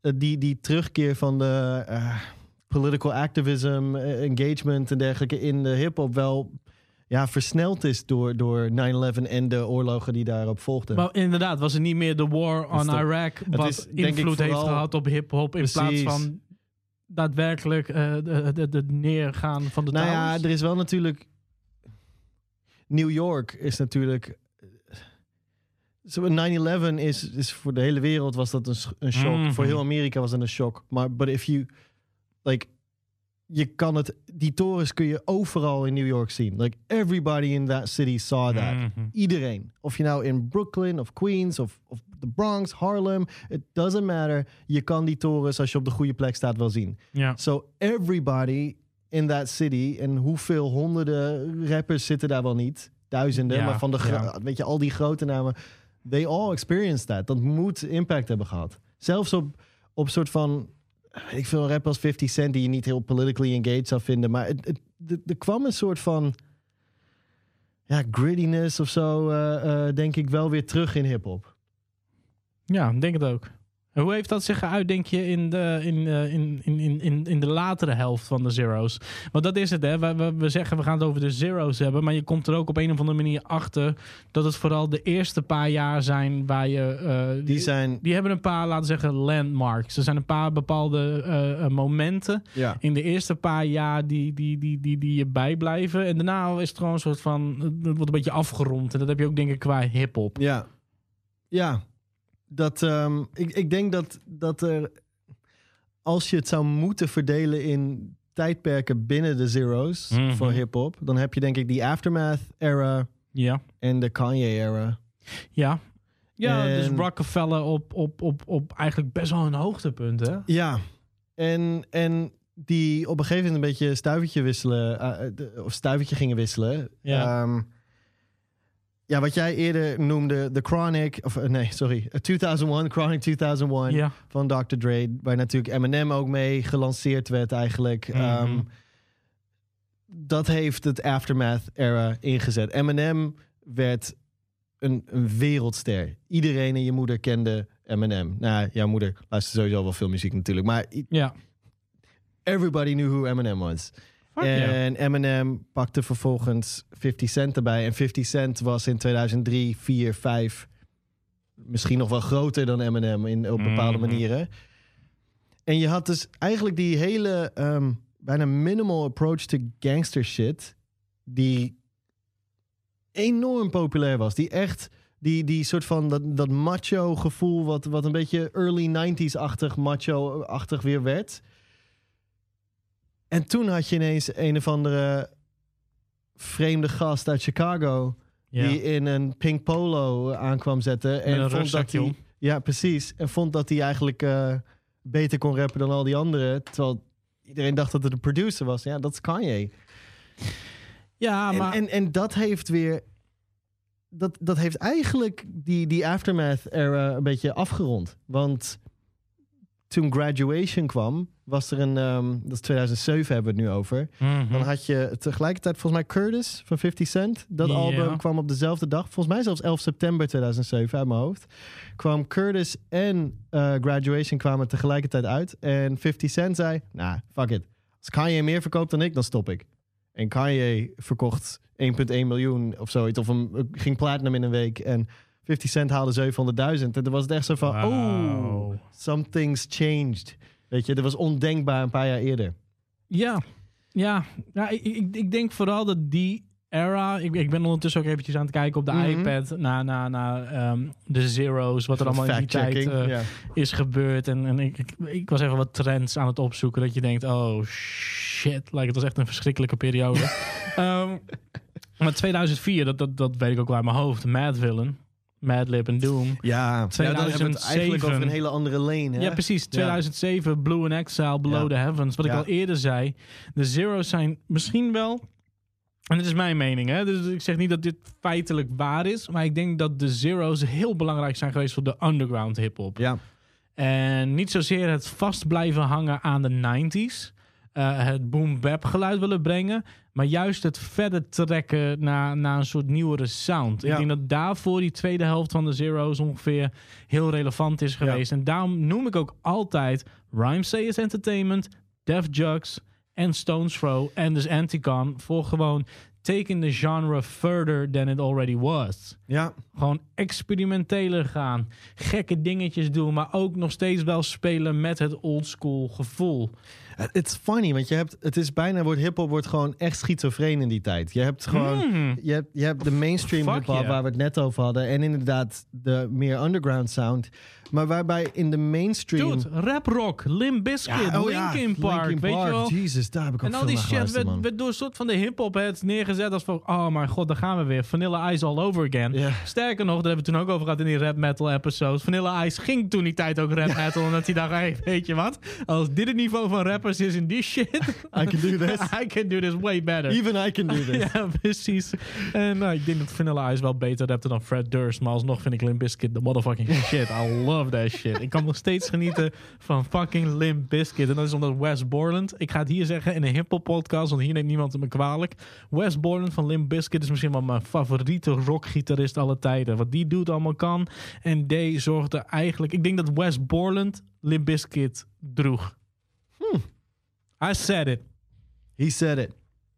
[SPEAKER 3] eh, die, die terugkeer van de eh, political activism, engagement en dergelijke in de hip-hop wel ja, versneld is door, door 9-11 en de oorlogen die daarop volgden.
[SPEAKER 2] Maar inderdaad, was het niet meer de war on Iraq wat
[SPEAKER 3] is,
[SPEAKER 2] invloed heeft gehad op hip-hop in plaats van daadwerkelijk eh, de, de, de neergaan van de
[SPEAKER 3] nou ja, er is wel natuurlijk. New York is natuurlijk. Zo, 9-11 is, is voor de hele wereld was dat een, een shock.
[SPEAKER 2] Mhm.
[SPEAKER 3] Voor heel Amerika was het een shock. Maar but if you like, je kan het. Die torens kun je overal in New York zien. Like everybody in that city saw that.
[SPEAKER 2] Mhm.
[SPEAKER 3] Iedereen. Of je nou in Brooklyn of Queens of, of de Bronx, Harlem. It doesn't matter. Je kan die torens als je op de goede plek staat wel zien.
[SPEAKER 2] Ja.
[SPEAKER 3] So everybody in that city en hoeveel honderden rappers zitten daar wel niet, duizenden, maar van de weet je al die grote namen, they all experienced that. Dat moet impact hebben gehad. Zelfs op op soort van ik veel rapper als 50 Cent die je niet heel politically engaged zou vinden, maar het, het, er- kwam een soort van ja grittiness of zo, eh, eh, denk ik wel weer terug in hip hop.
[SPEAKER 2] Ja, denk het ook. En hoe heeft dat zich geuit, denk je, in de, in, eh, in, in, in, in, in de latere helft van de Zero's? Want dat is het, hè. We, we, we zeggen we gaan het over de Zero's hebben, maar je komt er ook op een of andere manier achter dat het vooral de eerste paar jaar zijn waar je... eh,
[SPEAKER 3] Die zijn
[SPEAKER 2] die hebben een paar, laten we zeggen, landmarks. Er zijn een paar bepaalde eh, momenten
[SPEAKER 3] ja.
[SPEAKER 2] in de eerste paar jaar die, die, die, die, die je bijblijven. En daarna is het gewoon een soort van, het wordt een beetje afgerond. En dat heb je ook denk ik qua hip-hop.
[SPEAKER 3] Ja. Ja. Dat, ehm, ik, ik denk dat, dat er, als je het zou moeten verdelen in tijdperken binnen de zeros
[SPEAKER 2] Mhm.
[SPEAKER 3] voor hip-hop, dan heb je denk ik die Aftermath-era
[SPEAKER 2] Ja.
[SPEAKER 3] en de Kanye-era.
[SPEAKER 2] Ja. Ja,
[SPEAKER 3] En-
[SPEAKER 2] dus Rockefeller op, op, op, op eigenlijk best wel een hoogtepunt, hè?
[SPEAKER 3] Ja. En, en die op een gegeven moment een beetje stuivertje wisselen, eh, de- of stuivertje gingen wisselen.
[SPEAKER 2] Ja.
[SPEAKER 3] Ehm, ja, wat jij eerder noemde, The Chronic, of eh, nee, sorry, eh, 2001, Chronic 2001.
[SPEAKER 2] Ja.
[SPEAKER 3] van Dr. Dre, waar natuurlijk Eminem ook mee gelanceerd werd eigenlijk.
[SPEAKER 2] Mhm.
[SPEAKER 3] Ehm, dat heeft het Aftermath-era ingezet. Eminem werd een, een wereldster. Iedereen en je moeder kende Eminem. Nou, jouw moeder luistert sowieso wel veel muziek natuurlijk. Maar
[SPEAKER 2] Ja.
[SPEAKER 3] everybody knew who Eminem was.
[SPEAKER 2] Fuck yeah.
[SPEAKER 3] en Eminem pakte vervolgens 50 Cent erbij. En 50 Cent was in 2003, 4, 5 misschien nog wel groter dan Eminem in, op bepaalde
[SPEAKER 2] Mhm.
[SPEAKER 3] manieren. En je had dus eigenlijk die hele ehm, bijna minimal approach to gangster shit, die enorm populair was. Die echt, die, die soort van dat, dat macho gevoel, wat, wat een beetje early 90s-achtig, macho-achtig weer werd. En toen had je ineens een of andere vreemde gast uit Chicago
[SPEAKER 2] ja.
[SPEAKER 3] die in een pink polo aankwam zetten. En
[SPEAKER 2] een
[SPEAKER 3] vond dat hij. Ja, precies. En vond dat hij eigenlijk eh, beter kon rappen dan al die anderen. Terwijl iedereen dacht dat het een producer was. Ja, dat is Kanye.
[SPEAKER 2] ja,
[SPEAKER 3] En,
[SPEAKER 2] maar...
[SPEAKER 3] en, en dat heeft weer. Dat, dat heeft eigenlijk die, die Aftermath-era een beetje afgerond. Want toen Graduation kwam, was er een. ehm, dat is 2007 hebben we het nu over.
[SPEAKER 2] Mhm.
[SPEAKER 3] Dan had je tegelijkertijd volgens mij Curtis van 50 Cent. Dat album kwam op dezelfde dag. Volgens mij zelfs 11 september 2007 uit mijn hoofd. Kwam Curtis en eh, Graduation kwamen tegelijkertijd uit. En 50 Cent zei, nou, fuck it. Als Kanye meer verkoopt dan ik, dan stop ik. En Kanye verkocht 1,1 miljoen of zoiets. Of een, ging platinum in een week. En 50 Cent haalde 700.000. En toen was het echt zo van, oh, something's changed. Weet je, dat was ondenkbaar een paar jaar eerder.
[SPEAKER 2] Ja, ja. ja ik, ik, ik denk vooral dat die era... Ik, ik ben ondertussen ook eventjes aan het kijken op de
[SPEAKER 3] Mhm.
[SPEAKER 2] iPad... naar, ehm, de zeros, wat er allemaal in die tijd eh, is gebeurd. En, en ik, ik, ik was even wat trends aan het opzoeken... dat je denkt, oh shit. Like, het was echt een verschrikkelijke periode. Ehm, maar 2004, dat, dat, dat weet ik ook wel uit mijn hoofd. Mad Villain, Madlib en Doom.
[SPEAKER 3] Ja, ja, dan hebben we het eigenlijk
[SPEAKER 2] 2007.
[SPEAKER 3] over een hele andere lane. Hè?
[SPEAKER 2] Ja, precies. 2007, Blue and Exile, Below
[SPEAKER 3] Ja.
[SPEAKER 2] the Heavens. Wat ik
[SPEAKER 3] Ja.
[SPEAKER 2] al eerder zei. De Zero's zijn misschien wel... En dit is mijn mening, hè. Dus ik zeg niet dat dit feitelijk waar is. Maar ik denk dat de Zero's heel belangrijk zijn geweest voor de underground hip-hop.
[SPEAKER 3] Ja,
[SPEAKER 2] En niet zozeer het vast blijven hangen aan de 90s. eh, het boom bap geluid willen brengen. Maar juist het verder trekken naar, naar een soort nieuwere sound. Ik denk dat daarvoor die tweede helft van de Zero's ongeveer heel relevant is geweest. En daarom noem ik ook altijd Rhymesayers Entertainment, Def Jux en Stones Throw en dus Anticon voor gewoon taking the genre further than it already was.
[SPEAKER 3] ja.
[SPEAKER 2] Gewoon experimenteler gaan. Gekke dingetjes doen. Maar ook nog steeds wel spelen met het oldschool gevoel.
[SPEAKER 3] It's funny, want je hebt, het is bijna, wordt hip-hop wordt gewoon echt schizofreen in die tijd. Je hebt gewoon,
[SPEAKER 2] Mm.
[SPEAKER 3] je, hebt, je hebt de mainstream hip-hop
[SPEAKER 2] yeah.
[SPEAKER 3] waar we het net over hadden. En inderdaad de meer underground sound. Maar waarbij in de mainstream...
[SPEAKER 2] Dude, rap rock, Limp Bizkit,
[SPEAKER 3] oh ja,
[SPEAKER 2] Linkin Park,
[SPEAKER 3] Linkin
[SPEAKER 2] weet je wel.
[SPEAKER 3] Jesus, daar heb ik ook
[SPEAKER 2] En al die shit werd, werd door een soort van de hip-hop heads neergezet als van, oh mijn god, daar gaan we weer. Vanilla Ice all over again. Sterker nog, daar hebben we toen ook over gehad in die rap metal episodes. Vanilla Ice ging toen die tijd ook rap metal, omdat hij dacht, hey, weet je wat? Als dit het niveau van rappers is in die shit,
[SPEAKER 3] I can do this.
[SPEAKER 2] I can do this way better.
[SPEAKER 3] Even I can do this.
[SPEAKER 2] Ja, precies. En nou, ik denk dat Vanilla Ice wel beter rapte dan Fred Durst. Maar alsnog vind ik Limp Bizkit de motherfucking shit. I love that shit. Ik kan nog steeds genieten van fucking Limp Bizkit. En dat is omdat Wes Borland... Ik ga het hier zeggen in een hiphop podcast, want hier neemt niemand me kwalijk. Wes Borland van Limp Bizkit is misschien wel mijn favoriete rockgitarist aller tijden. Wat die doet allemaal kan. En D zorgde eigenlijk... Ik denk dat Wes Borland Limp Bizkit droeg. I said it.
[SPEAKER 3] He said it.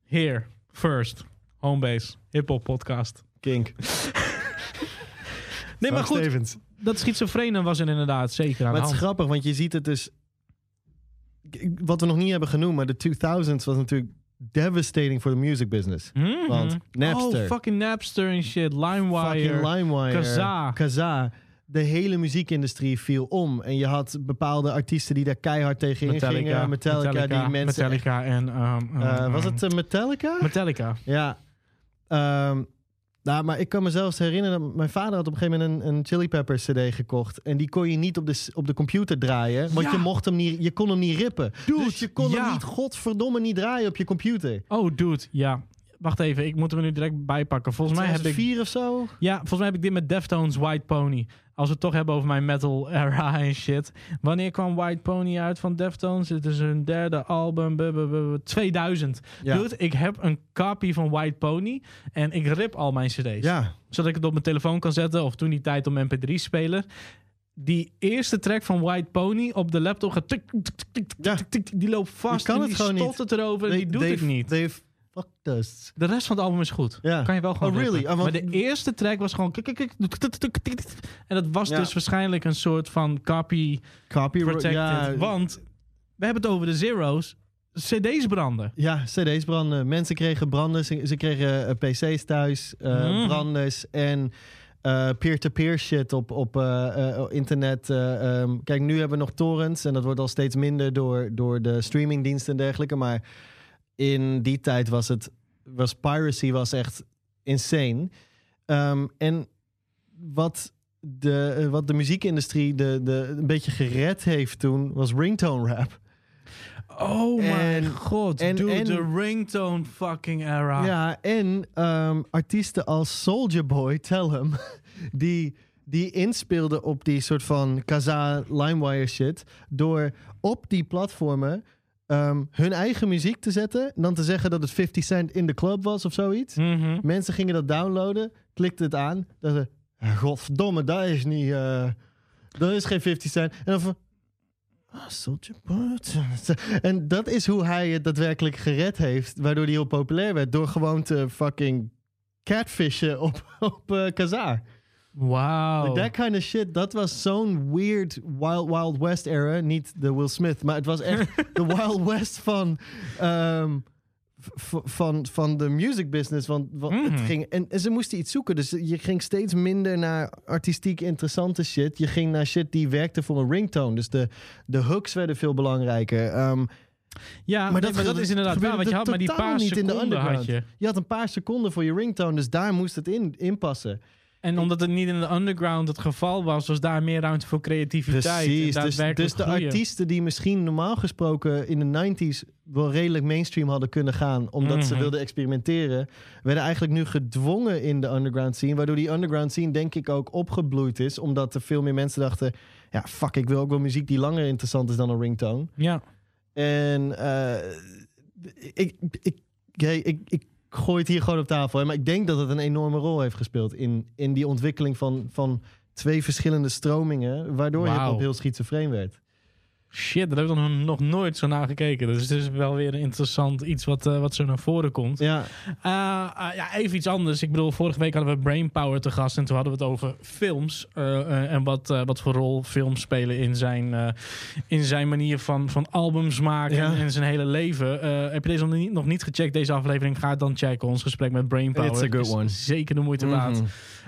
[SPEAKER 2] Here, first, Homebase, hip-hop podcast.
[SPEAKER 3] Kink.
[SPEAKER 2] Nee, maar goed,
[SPEAKER 3] Stevens.
[SPEAKER 2] Dat schizofrene was er inderdaad zeker aan
[SPEAKER 3] Maar het is grappig, want je ziet het dus... Wat we nog niet hebben genoemd, maar de 2000s was natuurlijk devastating voor de music business.
[SPEAKER 2] Mhm.
[SPEAKER 3] Want Napster.
[SPEAKER 2] Oh, fucking Napster en shit, LimeWire.
[SPEAKER 3] Fucking LimeWire.
[SPEAKER 2] Kazaa.
[SPEAKER 3] Kazaa. De hele muziekindustrie viel om. En je had bepaalde artiesten die daar keihard tegen
[SPEAKER 2] Metallica,
[SPEAKER 3] ingingen. Metallica, die mensen...
[SPEAKER 2] Metallica en... ehm,
[SPEAKER 3] Eh,
[SPEAKER 2] ehm,
[SPEAKER 3] was het eh, Metallica?
[SPEAKER 2] Metallica.
[SPEAKER 3] Ja. Ehm, nou, maar ik kan me zelfs herinneren... dat Mijn vader had op een gegeven moment een, een Chili Peppers cd gekocht. En die kon je niet op de, op de computer draaien. Want
[SPEAKER 2] Ja.
[SPEAKER 3] je, mocht hem niet, je kon hem niet rippen.
[SPEAKER 2] Dude,
[SPEAKER 3] dus je kon
[SPEAKER 2] ja.
[SPEAKER 3] hem niet godverdomme niet draaien op je computer.
[SPEAKER 2] Oh, dude, ja. Wacht even, ik moet hem nu direct bijpakken. Volgens mij heb ik...
[SPEAKER 3] vier of zo?
[SPEAKER 2] Ja, volgens mij heb ik dit met Deftones White Pony. Als we het toch hebben over mijn metal era en shit. Wanneer kwam White Pony uit van Deftones? Het is hun derde album. bu- bu- bu- bu- 2000.
[SPEAKER 3] Ja.
[SPEAKER 2] Dude, ik heb een copy van White Pony. En ik rip al mijn cd's.
[SPEAKER 3] Ja.
[SPEAKER 2] Zodat ik het op mijn telefoon kan zetten. Of toen die tijd op mijn mp3-speler. Die eerste track van White Pony op de laptop gaat... tik, tik, tik, tik, tik,
[SPEAKER 3] Ja.
[SPEAKER 2] tik, tik, die loopt vast.
[SPEAKER 3] kan
[SPEAKER 2] en
[SPEAKER 3] het
[SPEAKER 2] die
[SPEAKER 3] gewoon niet.
[SPEAKER 2] erover. die doet het niet.
[SPEAKER 3] They fucked us.
[SPEAKER 2] De rest van het album is goed.
[SPEAKER 3] Ja.
[SPEAKER 2] Kan je wel gewoon
[SPEAKER 3] Oh, really? want-
[SPEAKER 2] Maar de eerste track was gewoon... En dat was
[SPEAKER 3] Ja.
[SPEAKER 2] dus waarschijnlijk een soort van copy protected.
[SPEAKER 3] Ja,
[SPEAKER 2] Want we hebben het over de Zero's. CD's branden.
[SPEAKER 3] Ja, cd's branden. Mensen kregen branden. Ze, ze kregen eh, pc's thuis, branders en eh, peer-to-peer shit op, op internet. eh, ehm, kijk, nu hebben we nog torrents en dat wordt al steeds minder door, door de streamingdiensten en dergelijke. Maar in die tijd was het, was piracy was echt insane. Ehm, en wat de, wat de muziekindustrie de, de, een beetje gered heeft toen, was ringtone rap.
[SPEAKER 2] Oh mijn
[SPEAKER 3] En-
[SPEAKER 2] god.
[SPEAKER 3] en-
[SPEAKER 2] dude,
[SPEAKER 3] en-
[SPEAKER 2] de ringtone fucking era.
[SPEAKER 3] Ja, en ehm, artiesten als Soldier Boy, Tell Him, die, die inspeelden op die soort van Kazaa LimeWire shit. Door op die platformen ehm, hun eigen muziek te zetten. En dan te zeggen dat het 50 Cent in de club was of zoiets.
[SPEAKER 2] Mhm.
[SPEAKER 3] Mensen gingen dat downloaden, klikten het aan. Dan ze, "Ja, godverdomme, dat is niet... eh, dat is geen 50 Cent. En dan van... Ah. En dat is hoe hij het daadwerkelijk gered heeft. Waardoor hij heel populair werd. Door gewoon te fucking catfishen op, op eh Kazaa. Like that kind of shit. Dat was zo'n weird Wild Wild West era. Niet de Will Smith. Maar het was echt de Wild West van... ehm, van, van de music business. Want wa- het ging, en, en ze moesten iets zoeken. Dus je ging steeds minder naar artistiek interessante shit. Je ging naar shit die werkte voor een ringtone. Dus de, de hooks werden veel belangrijker. Ehm,
[SPEAKER 2] Ja, maar, dat, maar dat is inderdaad waar. Want je had maar die paar
[SPEAKER 3] niet in de
[SPEAKER 2] seconden had
[SPEAKER 3] underground.
[SPEAKER 2] je.
[SPEAKER 3] Je had een paar seconden voor je ringtone, dus daar moest het in, in passen.
[SPEAKER 2] En omdat het niet in de underground het geval was, was daar meer ruimte voor creativiteit.
[SPEAKER 3] Precies,
[SPEAKER 2] en
[SPEAKER 3] dus, dus de
[SPEAKER 2] groeien.
[SPEAKER 3] artiesten die misschien normaal gesproken in de 90s wel redelijk mainstream hadden kunnen gaan, omdat ze
[SPEAKER 2] Mhm.
[SPEAKER 3] wilden experimenteren, werden eigenlijk nu gedwongen in de underground scene, waardoor die underground scene denk ik ook opgebloeid is, omdat er veel meer mensen dachten, ja fuck, ik wil ook wel muziek die langer interessant is dan een ringtone.
[SPEAKER 2] Ja,
[SPEAKER 3] En eh, ik, ik, hey, ik, ik gooi het hier gewoon op tafel. Hè, maar ik denk dat het een enorme rol heeft gespeeld in, in die ontwikkeling van, van twee verschillende stromingen. Waardoor je op heel schizofreen werd.
[SPEAKER 2] Shit, daar heb ik nog, nog nooit zo naar gekeken. Dus het is wel weer een interessant iets wat, eh, wat zo naar voren komt.
[SPEAKER 3] Ja,
[SPEAKER 2] Eh, eh, ja, even iets anders. Ik bedoel, vorige week hadden we Brainpower te gast en toen hadden we het over films. en wat, wat voor rol films spelen in zijn, in zijn manier van, van albums maken
[SPEAKER 3] Ja.
[SPEAKER 2] en zijn hele leven. Heb je deze nog niet, nog niet gecheckt, deze aflevering? Ga dan checken. Ons gesprek met Brainpower.
[SPEAKER 3] It's a good
[SPEAKER 2] Is
[SPEAKER 3] one.
[SPEAKER 2] Zeker de moeite waard.
[SPEAKER 3] Mhm.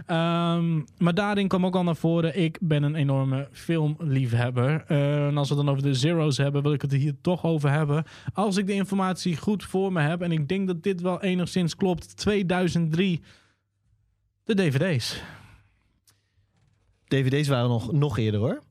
[SPEAKER 2] Ehm, maar daarin kwam ook al naar voren, ik ben een enorme filmliefhebber. En als we dan over de Zero's hebben, wil ik het er hier toch over hebben. Als ik de informatie goed voor me heb, en ik denk dat dit wel enigszins klopt, 2003, de dvd's.
[SPEAKER 3] DVD's waren nog, nog eerder hoor.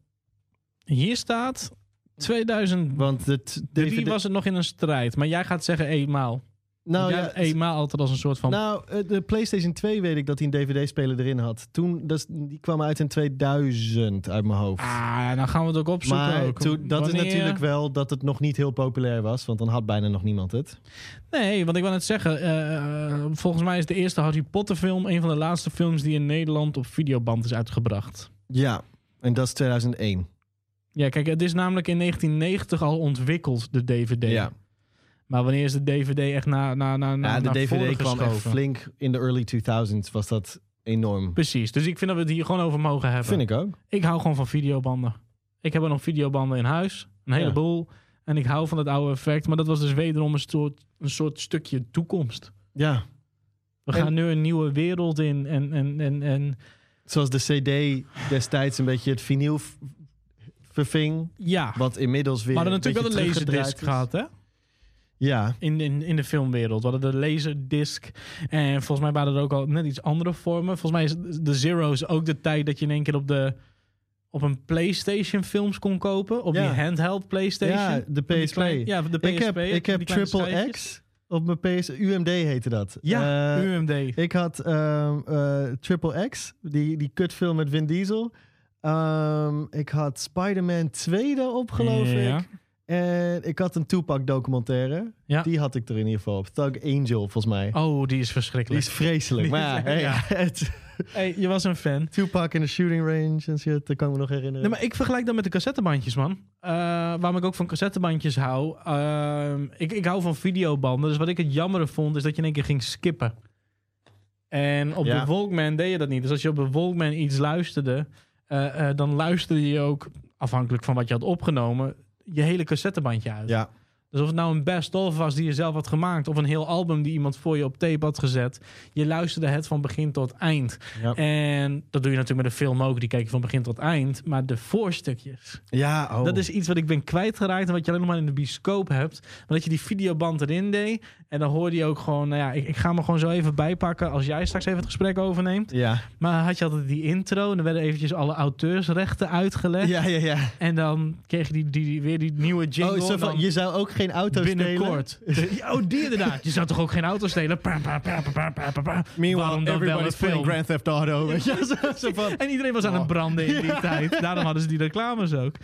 [SPEAKER 2] Hier staat 2003
[SPEAKER 3] Want het DVD...
[SPEAKER 2] was het nog in een strijd. Maar jij gaat zeggen eenmaal.
[SPEAKER 3] Nou, ja,
[SPEAKER 2] eenmaal altijd als een soort van...
[SPEAKER 3] nou, eh, de PlayStation 2 weet ik dat hij een DVD-speler erin had. Toen, dat die kwam uit in 2000 uit mijn hoofd.
[SPEAKER 2] ah, dan gaan we het ook opzoeken.
[SPEAKER 3] maar
[SPEAKER 2] ook.
[SPEAKER 3] toen- dat is natuurlijk wel dat het nog niet heel populair was. Want dan had bijna nog niemand het.
[SPEAKER 2] Nee, want ik wil net zeggen, eh, volgens mij is de eerste Harry Potter film een van de laatste films die in Nederland op videoband is uitgebracht.
[SPEAKER 3] Ja, en dat is 2001.
[SPEAKER 2] Ja, kijk, het is namelijk in 1990 al ontwikkeld, de DVD.
[SPEAKER 3] Ja.
[SPEAKER 2] Maar wanneer is de DVD echt na, na, na, na
[SPEAKER 3] Ja, de DVD kwam echt flink in de early 2000s. Was dat enorm.
[SPEAKER 2] Precies, dus ik vind dat we het hier gewoon over mogen hebben.
[SPEAKER 3] Vind ik ook.
[SPEAKER 2] Ik hou gewoon van videobanden. Ik heb er nog videobanden in huis, een
[SPEAKER 3] Ja.
[SPEAKER 2] heleboel. En ik hou van het oude effect, maar dat was dus wederom een soort, een soort stukje toekomst.
[SPEAKER 3] Ja.
[SPEAKER 2] We
[SPEAKER 3] En-
[SPEAKER 2] gaan nu een nieuwe wereld in en, en, en, en
[SPEAKER 3] Zoals de CD destijds een beetje het vinyl verving.
[SPEAKER 2] ja.
[SPEAKER 3] Wat inmiddels weer.
[SPEAKER 2] We hadden natuurlijk wel
[SPEAKER 3] een
[SPEAKER 2] laserdisc gehad, hè?
[SPEAKER 3] Ja.
[SPEAKER 2] In, in, in de filmwereld. We hadden de laserdisc. En volgens mij waren er ook al net iets andere vormen. Volgens mij is de Zero's ook de tijd dat je in één keer op de op een PlayStation films kon kopen. Op
[SPEAKER 3] Ja.
[SPEAKER 2] die handheld PlayStation.
[SPEAKER 3] Ja, de PSP.
[SPEAKER 2] klein- ja, de PSP.
[SPEAKER 3] ik heb, ik heb Triple. X op mijn PS. UMD heette dat.
[SPEAKER 2] Ja,
[SPEAKER 3] Eh,
[SPEAKER 2] UMD.
[SPEAKER 3] Ik had ehm, eh, Triple X, die, die kutfilm met Vin Diesel. Ehm, ik had Spider-Man 2 daarop, geloof
[SPEAKER 2] Ja.
[SPEAKER 3] ik. En ik had een Tupac documentaire.
[SPEAKER 2] Ja.
[SPEAKER 3] Die had ik er in ieder geval op. Thug Angel, volgens mij.
[SPEAKER 2] Oh, die is
[SPEAKER 3] Die
[SPEAKER 2] verschrikkelijk.
[SPEAKER 3] is vreselijk.
[SPEAKER 2] Die
[SPEAKER 3] Maar
[SPEAKER 2] is-
[SPEAKER 3] ja, hey,
[SPEAKER 2] ja.
[SPEAKER 3] het,
[SPEAKER 2] Hey, je was een fan.
[SPEAKER 3] Tupac in de shooting range en shit, dat kan ik me nog herinneren.
[SPEAKER 2] Nee, maar ik vergelijk dat met de cassettebandjes, man. Eh, waarom ik ook van cassettebandjes hou. Ehm, ik, ik hou van videobanden. Dus wat ik het jammer vond, is dat je in één keer ging skippen. En op
[SPEAKER 3] Ja.
[SPEAKER 2] de Walkman deed je dat niet. Dus als je op de Walkman iets luisterde, eh, eh, dan luisterde je ook, afhankelijk van wat je had opgenomen, je hele cassettebandje uit.
[SPEAKER 3] Ja,
[SPEAKER 2] Dus of het nou een best-of was die je zelf had gemaakt, of een heel album die iemand voor je op tape had gezet, je luisterde het van begin tot eind.
[SPEAKER 3] ja.
[SPEAKER 2] En dat doe je natuurlijk met een film ook, die kijk je van begin tot eind. Maar de voorstukjes,
[SPEAKER 3] ja oh.
[SPEAKER 2] dat is iets wat ik ben kwijtgeraakt en wat je alleen nog maar in de bioscoop hebt. Maar dat je die videoband erin deed en dan hoorde je ook gewoon, nou ja, ik, ik ga me gewoon zo even bijpakken als jij straks even het gesprek overneemt.
[SPEAKER 3] Ja,
[SPEAKER 2] Maar had je altijd die intro en dan werden eventjes alle auteursrechten uitgelegd.
[SPEAKER 3] ja, ja. ja.
[SPEAKER 2] En dan kreeg je die, die, weer die nieuwe jingle.
[SPEAKER 3] Oh, zo van,
[SPEAKER 2] dan-
[SPEAKER 3] je zou ook geen auto stelen?
[SPEAKER 2] Binnenkort. Ja, Oh, die inderdaad. Je zou toch ook geen auto stelen? Pa, pa, pa, pa, pa, pa, pa, pa.
[SPEAKER 3] Meanwhile, everybody's playing Grand Theft Auto. Zo, zo van,
[SPEAKER 2] En iedereen was aan het
[SPEAKER 3] Oh.
[SPEAKER 2] branden in die tijd. Daarom hadden ze die reclames ook.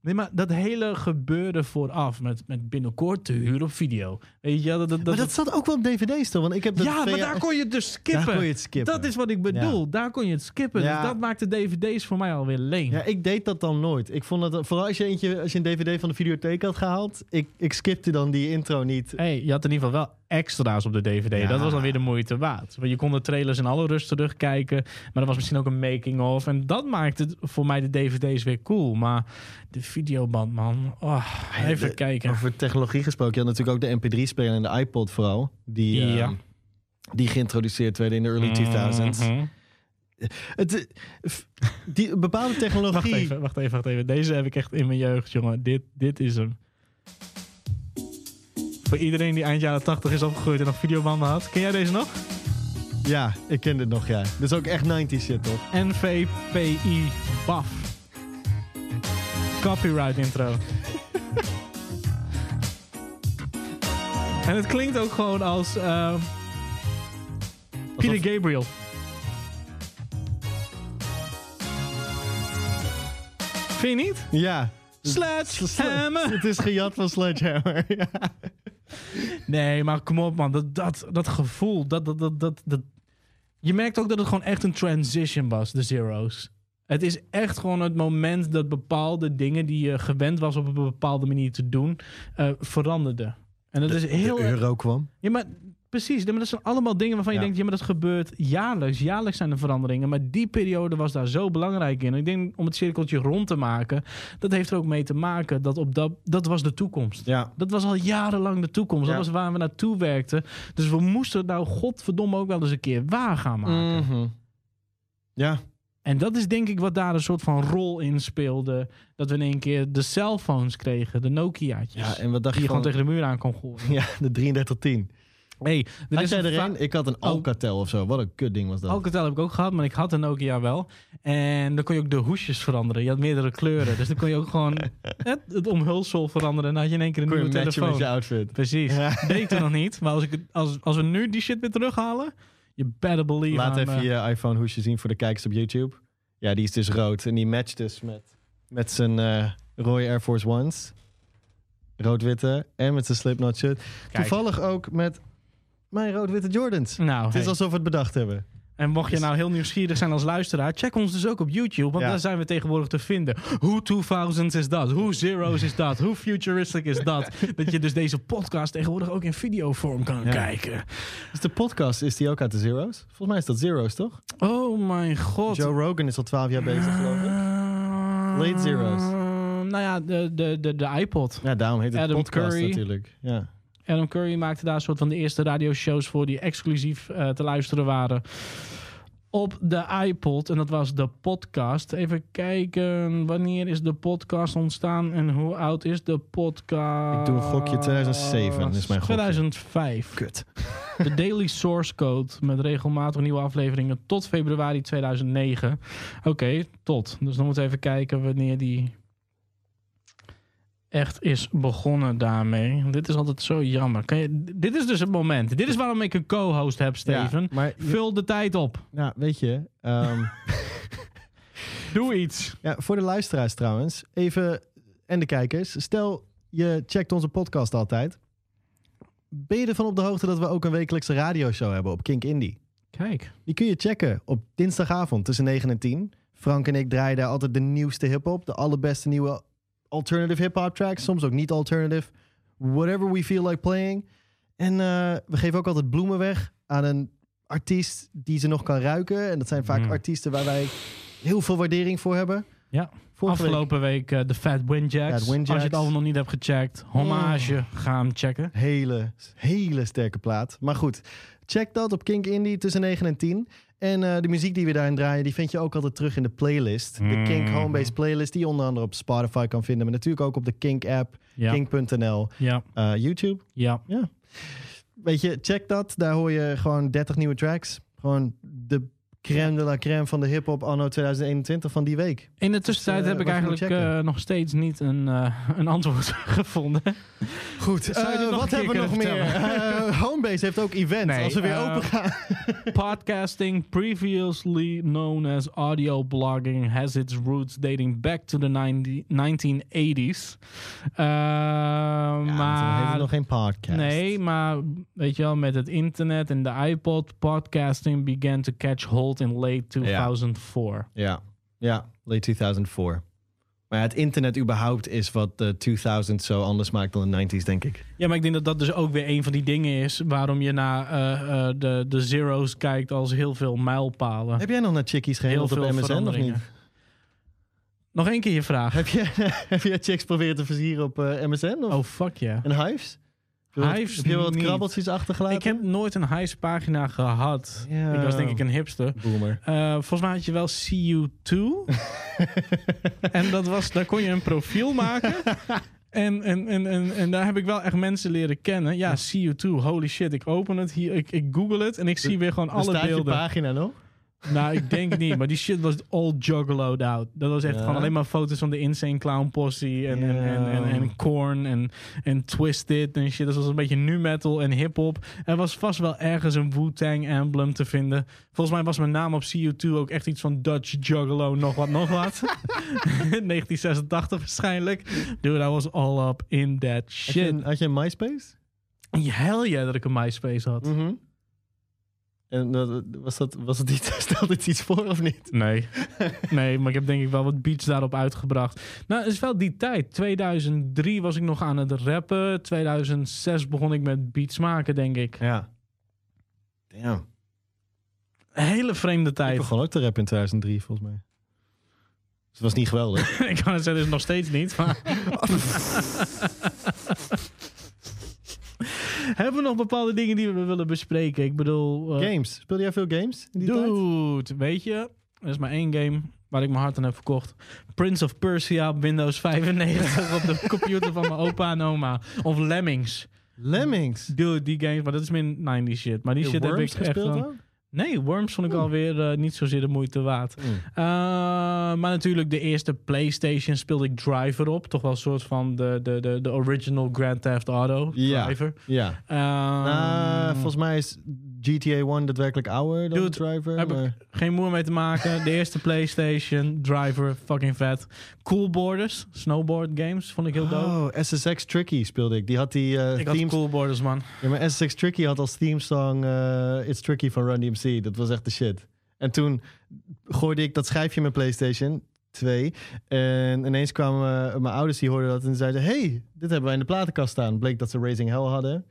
[SPEAKER 2] Nee, maar dat hele gebeurde vooraf met, met binnenkort te huur op video. Weet je, dat, dat, dat,
[SPEAKER 3] maar dat zat ook wel op dvd's toch? Want ik heb dat
[SPEAKER 2] ja, maar daar kon je het dus skippen.
[SPEAKER 3] Daar kon je het skippen.
[SPEAKER 2] Dat is wat ik bedoel. Daar kon je het skippen.
[SPEAKER 3] Ja.
[SPEAKER 2] Dus dat maakte dvd's voor mij alweer leen.
[SPEAKER 3] Ja, ik deed dat dan nooit. Ik vond dat, vooral als je, eentje, als je een dvd van de videotheek had gehaald, ik, ik skipte dan die intro niet.
[SPEAKER 2] Hey, je had in ieder geval wel extra's op de DVD.
[SPEAKER 3] Ja.
[SPEAKER 2] Dat was dan weer de moeite waard. Want je kon de trailers in alle rust terugkijken. Maar er was misschien ook een making-of. En dat maakte het voor mij de DVD's weer cool. Maar de videoband, man. Oh, even
[SPEAKER 3] de-
[SPEAKER 2] kijken.
[SPEAKER 3] Over technologie gesproken, je had natuurlijk ook de mp3-speler en de iPod vooral. Die, ehm,
[SPEAKER 2] Ja.
[SPEAKER 3] die geïntroduceerd werden in de early 2000s.
[SPEAKER 2] Mhm.
[SPEAKER 3] Het, eh, die bepaalde
[SPEAKER 2] Wacht
[SPEAKER 3] technologie...
[SPEAKER 2] even, wacht even, wacht even. Deze heb ik echt in mijn jeugd, jongen. Dit, dit is hem. Voor iedereen die eind jaren 80 is opgegroeid en nog videobanden had. Ken jij deze nog?
[SPEAKER 3] Ja, ik ken dit nog, ja. Dit is ook echt 90s shit, toch?
[SPEAKER 2] NVPI BAF. Copyright intro. en het klinkt ook gewoon als eh, Peter
[SPEAKER 3] Alsof-
[SPEAKER 2] Gabriel. Vind je niet?
[SPEAKER 3] Ja.
[SPEAKER 2] Sledgehammer!
[SPEAKER 3] Het is gejat van Sledgehammer. ja.
[SPEAKER 2] Nee, maar kom op man. Dat, dat, dat gevoel. Dat, dat, dat, dat, dat... Je merkt ook dat het gewoon echt een transition was, de Zero's. Het is echt gewoon het moment dat bepaalde dingen die je gewend was op een bepaalde manier te doen, eh, veranderden. En dat is heel...
[SPEAKER 3] De euro kwam.
[SPEAKER 2] Ja, maar precies. Maar dat zijn allemaal dingen waarvan je
[SPEAKER 3] Ja.
[SPEAKER 2] denkt, ja, maar dat gebeurt jaarlijks. Jaarlijks zijn er veranderingen. Maar die periode was daar zo belangrijk in. Ik denk, om het cirkeltje rond te maken, dat heeft er ook mee te maken dat op dat, dat was de toekomst.
[SPEAKER 3] Ja.
[SPEAKER 2] Dat was al jarenlang de toekomst.
[SPEAKER 3] Ja.
[SPEAKER 2] Dat was waar we naartoe werkten. Dus we moesten het nou godverdomme ook wel eens een keer waar gaan maken.
[SPEAKER 3] Mhm. Ja.
[SPEAKER 2] En dat is denk ik wat daar een soort van rol in speelde. Dat we in één keer de cellphones kregen, de Nokia's.
[SPEAKER 3] Ja, en wat dacht
[SPEAKER 2] die
[SPEAKER 3] je
[SPEAKER 2] gewoon tegen de muur aan kon gooien.
[SPEAKER 3] Ja, de 3310.
[SPEAKER 2] Hey, er
[SPEAKER 3] Had
[SPEAKER 2] is
[SPEAKER 3] jij er een? Ik had een
[SPEAKER 2] Oh.
[SPEAKER 3] Alcatel of zo. Wat een kut ding was dat.
[SPEAKER 2] Alcatel heb ik ook gehad, maar ik had een Nokia wel. En dan kon je ook de hoesjes veranderen. Je had meerdere kleuren. Dus dan kon je ook gewoon het, het omhulsel veranderen. En dan had je in één keer een
[SPEAKER 3] Kon
[SPEAKER 2] nieuwe telefoon.
[SPEAKER 3] met je outfit.
[SPEAKER 2] Precies.
[SPEAKER 3] Ja.
[SPEAKER 2] Deed ik toen nog niet. Maar als, ik, als, als we nu die shit weer terughalen, je better believe
[SPEAKER 3] Laat even
[SPEAKER 2] eh,
[SPEAKER 3] je iPhone hoesje zien voor de kijkers op YouTube. Ja, die is dus rood. En die matcht dus met, met zijn rode Air Force Ones. Rood-witte. En met zijn Slipknot shirt.
[SPEAKER 2] Kijk.
[SPEAKER 3] Toevallig ook met mijn rood-witte Jordans.
[SPEAKER 2] Nou,
[SPEAKER 3] Het is alsof we het bedacht hebben.
[SPEAKER 2] En mocht je nou heel nieuwsgierig zijn als luisteraar, check ons dus ook op YouTube. Want
[SPEAKER 3] Ja.
[SPEAKER 2] daar zijn we tegenwoordig te vinden. Hoe 2000s is dat? Hoe zeros is dat? Hoe futuristic is dat? dat je dus deze podcast tegenwoordig ook in videovorm kan
[SPEAKER 3] Ja.
[SPEAKER 2] kijken.
[SPEAKER 3] Dus de podcast, is die ook uit de Zero's? Volgens mij is dat Zero's, toch?
[SPEAKER 2] Oh mijn god.
[SPEAKER 3] Joe Rogan is al 12 jaar bezig, geloof ik. Late zeros.
[SPEAKER 2] Uh, nou ja, de, de, de, de iPod.
[SPEAKER 3] Ja, daarom heet het
[SPEAKER 2] Adam
[SPEAKER 3] podcast
[SPEAKER 2] Curry.
[SPEAKER 3] natuurlijk. Ja.
[SPEAKER 2] Adam Curry maakte daar een soort van de eerste radioshows voor die exclusief eh, te luisteren waren. Op de iPod. En dat was de podcast. Even kijken. Wanneer is de podcast ontstaan en hoe oud is de podcast?
[SPEAKER 3] Ik doe een gokje, 2007 is mijn gokje.
[SPEAKER 2] 2005.
[SPEAKER 3] Kut.
[SPEAKER 2] De Daily Source Code met regelmatig nieuwe afleveringen tot februari 2009. Oké, tot. Dus dan moeten we even kijken wanneer die echt is begonnen daarmee. Dit is altijd zo jammer. Kan je, dit is dus het moment. Dit is waarom ik een co-host heb, Steven.
[SPEAKER 3] Ja, maar je-
[SPEAKER 2] Vul de tijd op.
[SPEAKER 3] ja, weet je... ehm,
[SPEAKER 2] Doe iets.
[SPEAKER 3] Ja, voor de luisteraars trouwens, even en de kijkers. Stel, je checkt onze podcast altijd. Ben je ervan op de hoogte dat we ook een wekelijkse radioshow hebben op Kink Indie?
[SPEAKER 2] Kijk.
[SPEAKER 3] Die kun je checken op dinsdagavond tussen 9 en 10. Frank en ik draaien daar altijd de nieuwste hip-hop, de allerbeste nieuwe alternative hip-hop tracks, soms ook niet alternative. Whatever we feel like playing. En eh, we geven ook altijd bloemen weg aan een artiest die ze nog kan ruiken. En dat zijn vaak
[SPEAKER 2] Mm.
[SPEAKER 3] artiesten waar wij heel veel waardering voor hebben.
[SPEAKER 2] Ja.
[SPEAKER 3] Vorige
[SPEAKER 2] Afgelopen week eh, de Fat Windjacks.
[SPEAKER 3] Windjacks.
[SPEAKER 2] Als je het allemaal nog niet hebt gecheckt. Hommage. Ga hem checken.
[SPEAKER 3] Hele, hele sterke plaat. Maar goed, check dat op Kink Indie tussen 9 en 10. En eh, de muziek die we daarin draaien, die vind je ook altijd terug in de playlist. De Kink
[SPEAKER 2] Mhm.
[SPEAKER 3] Homebase playlist, die je onder andere op Spotify kan vinden. Maar natuurlijk ook op de Kink app,
[SPEAKER 2] Ja.
[SPEAKER 3] kink.nl,
[SPEAKER 2] Ja.
[SPEAKER 3] eh, YouTube.
[SPEAKER 2] Ja.
[SPEAKER 3] Weet je, check dat. Daar hoor je gewoon 30 nieuwe tracks. Gewoon de crème de la crème van de hip-hop anno 2021 van die week.
[SPEAKER 2] In de tussentijd
[SPEAKER 3] eh,
[SPEAKER 2] heb ik eigenlijk eh, nog steeds niet een, eh, een antwoord gevonden.
[SPEAKER 3] Goed, wat hebben we nog meer? Homebase heeft ook events.
[SPEAKER 2] Nee,
[SPEAKER 3] als we weer open gaan.
[SPEAKER 2] Podcasting, previously known as audio blogging, has its roots dating back to the 90 1980s. Uh,
[SPEAKER 3] Ja, maar heeft nog geen podcast.
[SPEAKER 2] Nee, maar weet je wel, met het internet en de iPod, podcasting began to catch hold in late 2004.
[SPEAKER 3] Ja, ja, late 2004. Maar ja, het internet überhaupt is wat de 2000 zo anders maakt dan de 90s, denk ik.
[SPEAKER 2] Ja, maar ik denk dat dat dus ook weer een van die dingen is waarom je naar eh, eh, de, de zeros kijkt als heel veel mijlpalen.
[SPEAKER 3] Heb jij nog naar chickies
[SPEAKER 2] heel
[SPEAKER 3] gehandeld op
[SPEAKER 2] veel
[SPEAKER 3] MSN of niet?
[SPEAKER 2] Nog één keer je vraag.
[SPEAKER 3] Heb je, heb je chicks proberen te versieren op eh, MSN? Of
[SPEAKER 2] Oh, fuck ja.
[SPEAKER 3] en Hives? Je
[SPEAKER 2] Hives
[SPEAKER 3] Heb je wat
[SPEAKER 2] niet.
[SPEAKER 3] krabbeltjes achtergelaten?
[SPEAKER 2] Ik heb nooit een Hives pagina gehad.
[SPEAKER 3] Ja.
[SPEAKER 2] Ik was denk ik een hipster.
[SPEAKER 3] Boomer.
[SPEAKER 2] Eh, volgens mij had je wel CU2. en dat was, daar kon je een profiel maken. En, en, en, en, en daar heb ik wel echt mensen leren kennen. Ja, see you too. Holy shit. Ik open het hier, ik, ik google het en ik zie weer gewoon alle
[SPEAKER 3] Bestaat je
[SPEAKER 2] beelden.
[SPEAKER 3] pagina nog?
[SPEAKER 2] Nou, ik denk niet. Maar die shit was all juggaloed out. Dat was echt
[SPEAKER 3] Ja?
[SPEAKER 2] gewoon alleen maar foto's van de Insane Clown Posse. En, en, en, en, en Korn en, en Twisted en shit. Dat was een beetje nu metal en hip-hop. Er was vast wel ergens een Wu-Tang emblem te vinden. Volgens mij was mijn naam op CU2 ook echt iets van Dutch Juggalo, nog wat, nog wat. 1986 waarschijnlijk. Dude, I was all up in that
[SPEAKER 3] Had je,
[SPEAKER 2] shit.
[SPEAKER 3] had je een MySpace?
[SPEAKER 2] Hell yeah dat ik een MySpace had.
[SPEAKER 3] Mhm. En dat- was dat, was dat iets, stelde het iets voor of niet?
[SPEAKER 2] Nee. nee, maar ik heb denk ik wel wat beats daarop uitgebracht. Nou, het is wel die tijd. 2003 was ik nog aan het rappen. 2006 begon ik met beats maken, denk ik.
[SPEAKER 3] Ja. Damn.
[SPEAKER 2] Een hele vreemde
[SPEAKER 3] Ik
[SPEAKER 2] tijd.
[SPEAKER 3] begon ook te rappen in 2003, volgens mij. Dus het was niet geweldig.
[SPEAKER 2] ik kan het zeggen, is nog steeds niet. Maar... Hebben we nog bepaalde dingen die we willen bespreken? Ik bedoel... eh,
[SPEAKER 3] games. Speelde jij veel games in die tijd?
[SPEAKER 2] Dude, weet je, er is maar één game waar ik mijn hart aan heb verkocht. Prince of Persia op Windows 95 op de computer van mijn opa en oma. Of Lemmings.
[SPEAKER 3] Lemmings.
[SPEAKER 2] Dude, die games, maar dat is min 90 shit. Maar die shit heb ik echt
[SPEAKER 3] gespeeld?
[SPEAKER 2] Nee, Worms vond ik alweer eh, niet zozeer de moeite waard.
[SPEAKER 3] Mm.
[SPEAKER 2] Eh, maar natuurlijk de eerste PlayStation speelde ik Driver op. Toch wel een soort van de, de, de, de original Grand Theft Auto
[SPEAKER 3] Ja.
[SPEAKER 2] Driver.
[SPEAKER 3] Ja.
[SPEAKER 2] Ehm,
[SPEAKER 3] Nou, volgens mij is GTA 1 daadwerkelijk ouder dan
[SPEAKER 2] Dude,
[SPEAKER 3] Driver.
[SPEAKER 2] heb ik-
[SPEAKER 3] maar-
[SPEAKER 2] Geen moer mee te maken. De eerste PlayStation, Driver, fucking vet. Cool Borders, snowboard games, vond ik heel dope.
[SPEAKER 3] Oh, SSX Tricky speelde ik. Die had die eh
[SPEAKER 2] ik had. Cool Borders, man.
[SPEAKER 3] Ja, maar SSX Tricky had als theme song eh, It's Tricky van Run DMC. Dat was echt de shit. En toen gooide ik dat schijfje in mijn PlayStation 2. En ineens kwamen eh, mijn ouders, die hoorden dat en zeiden... hey, dit hebben wij in de platenkast staan. Bleek dat ze Raising Hell hadden.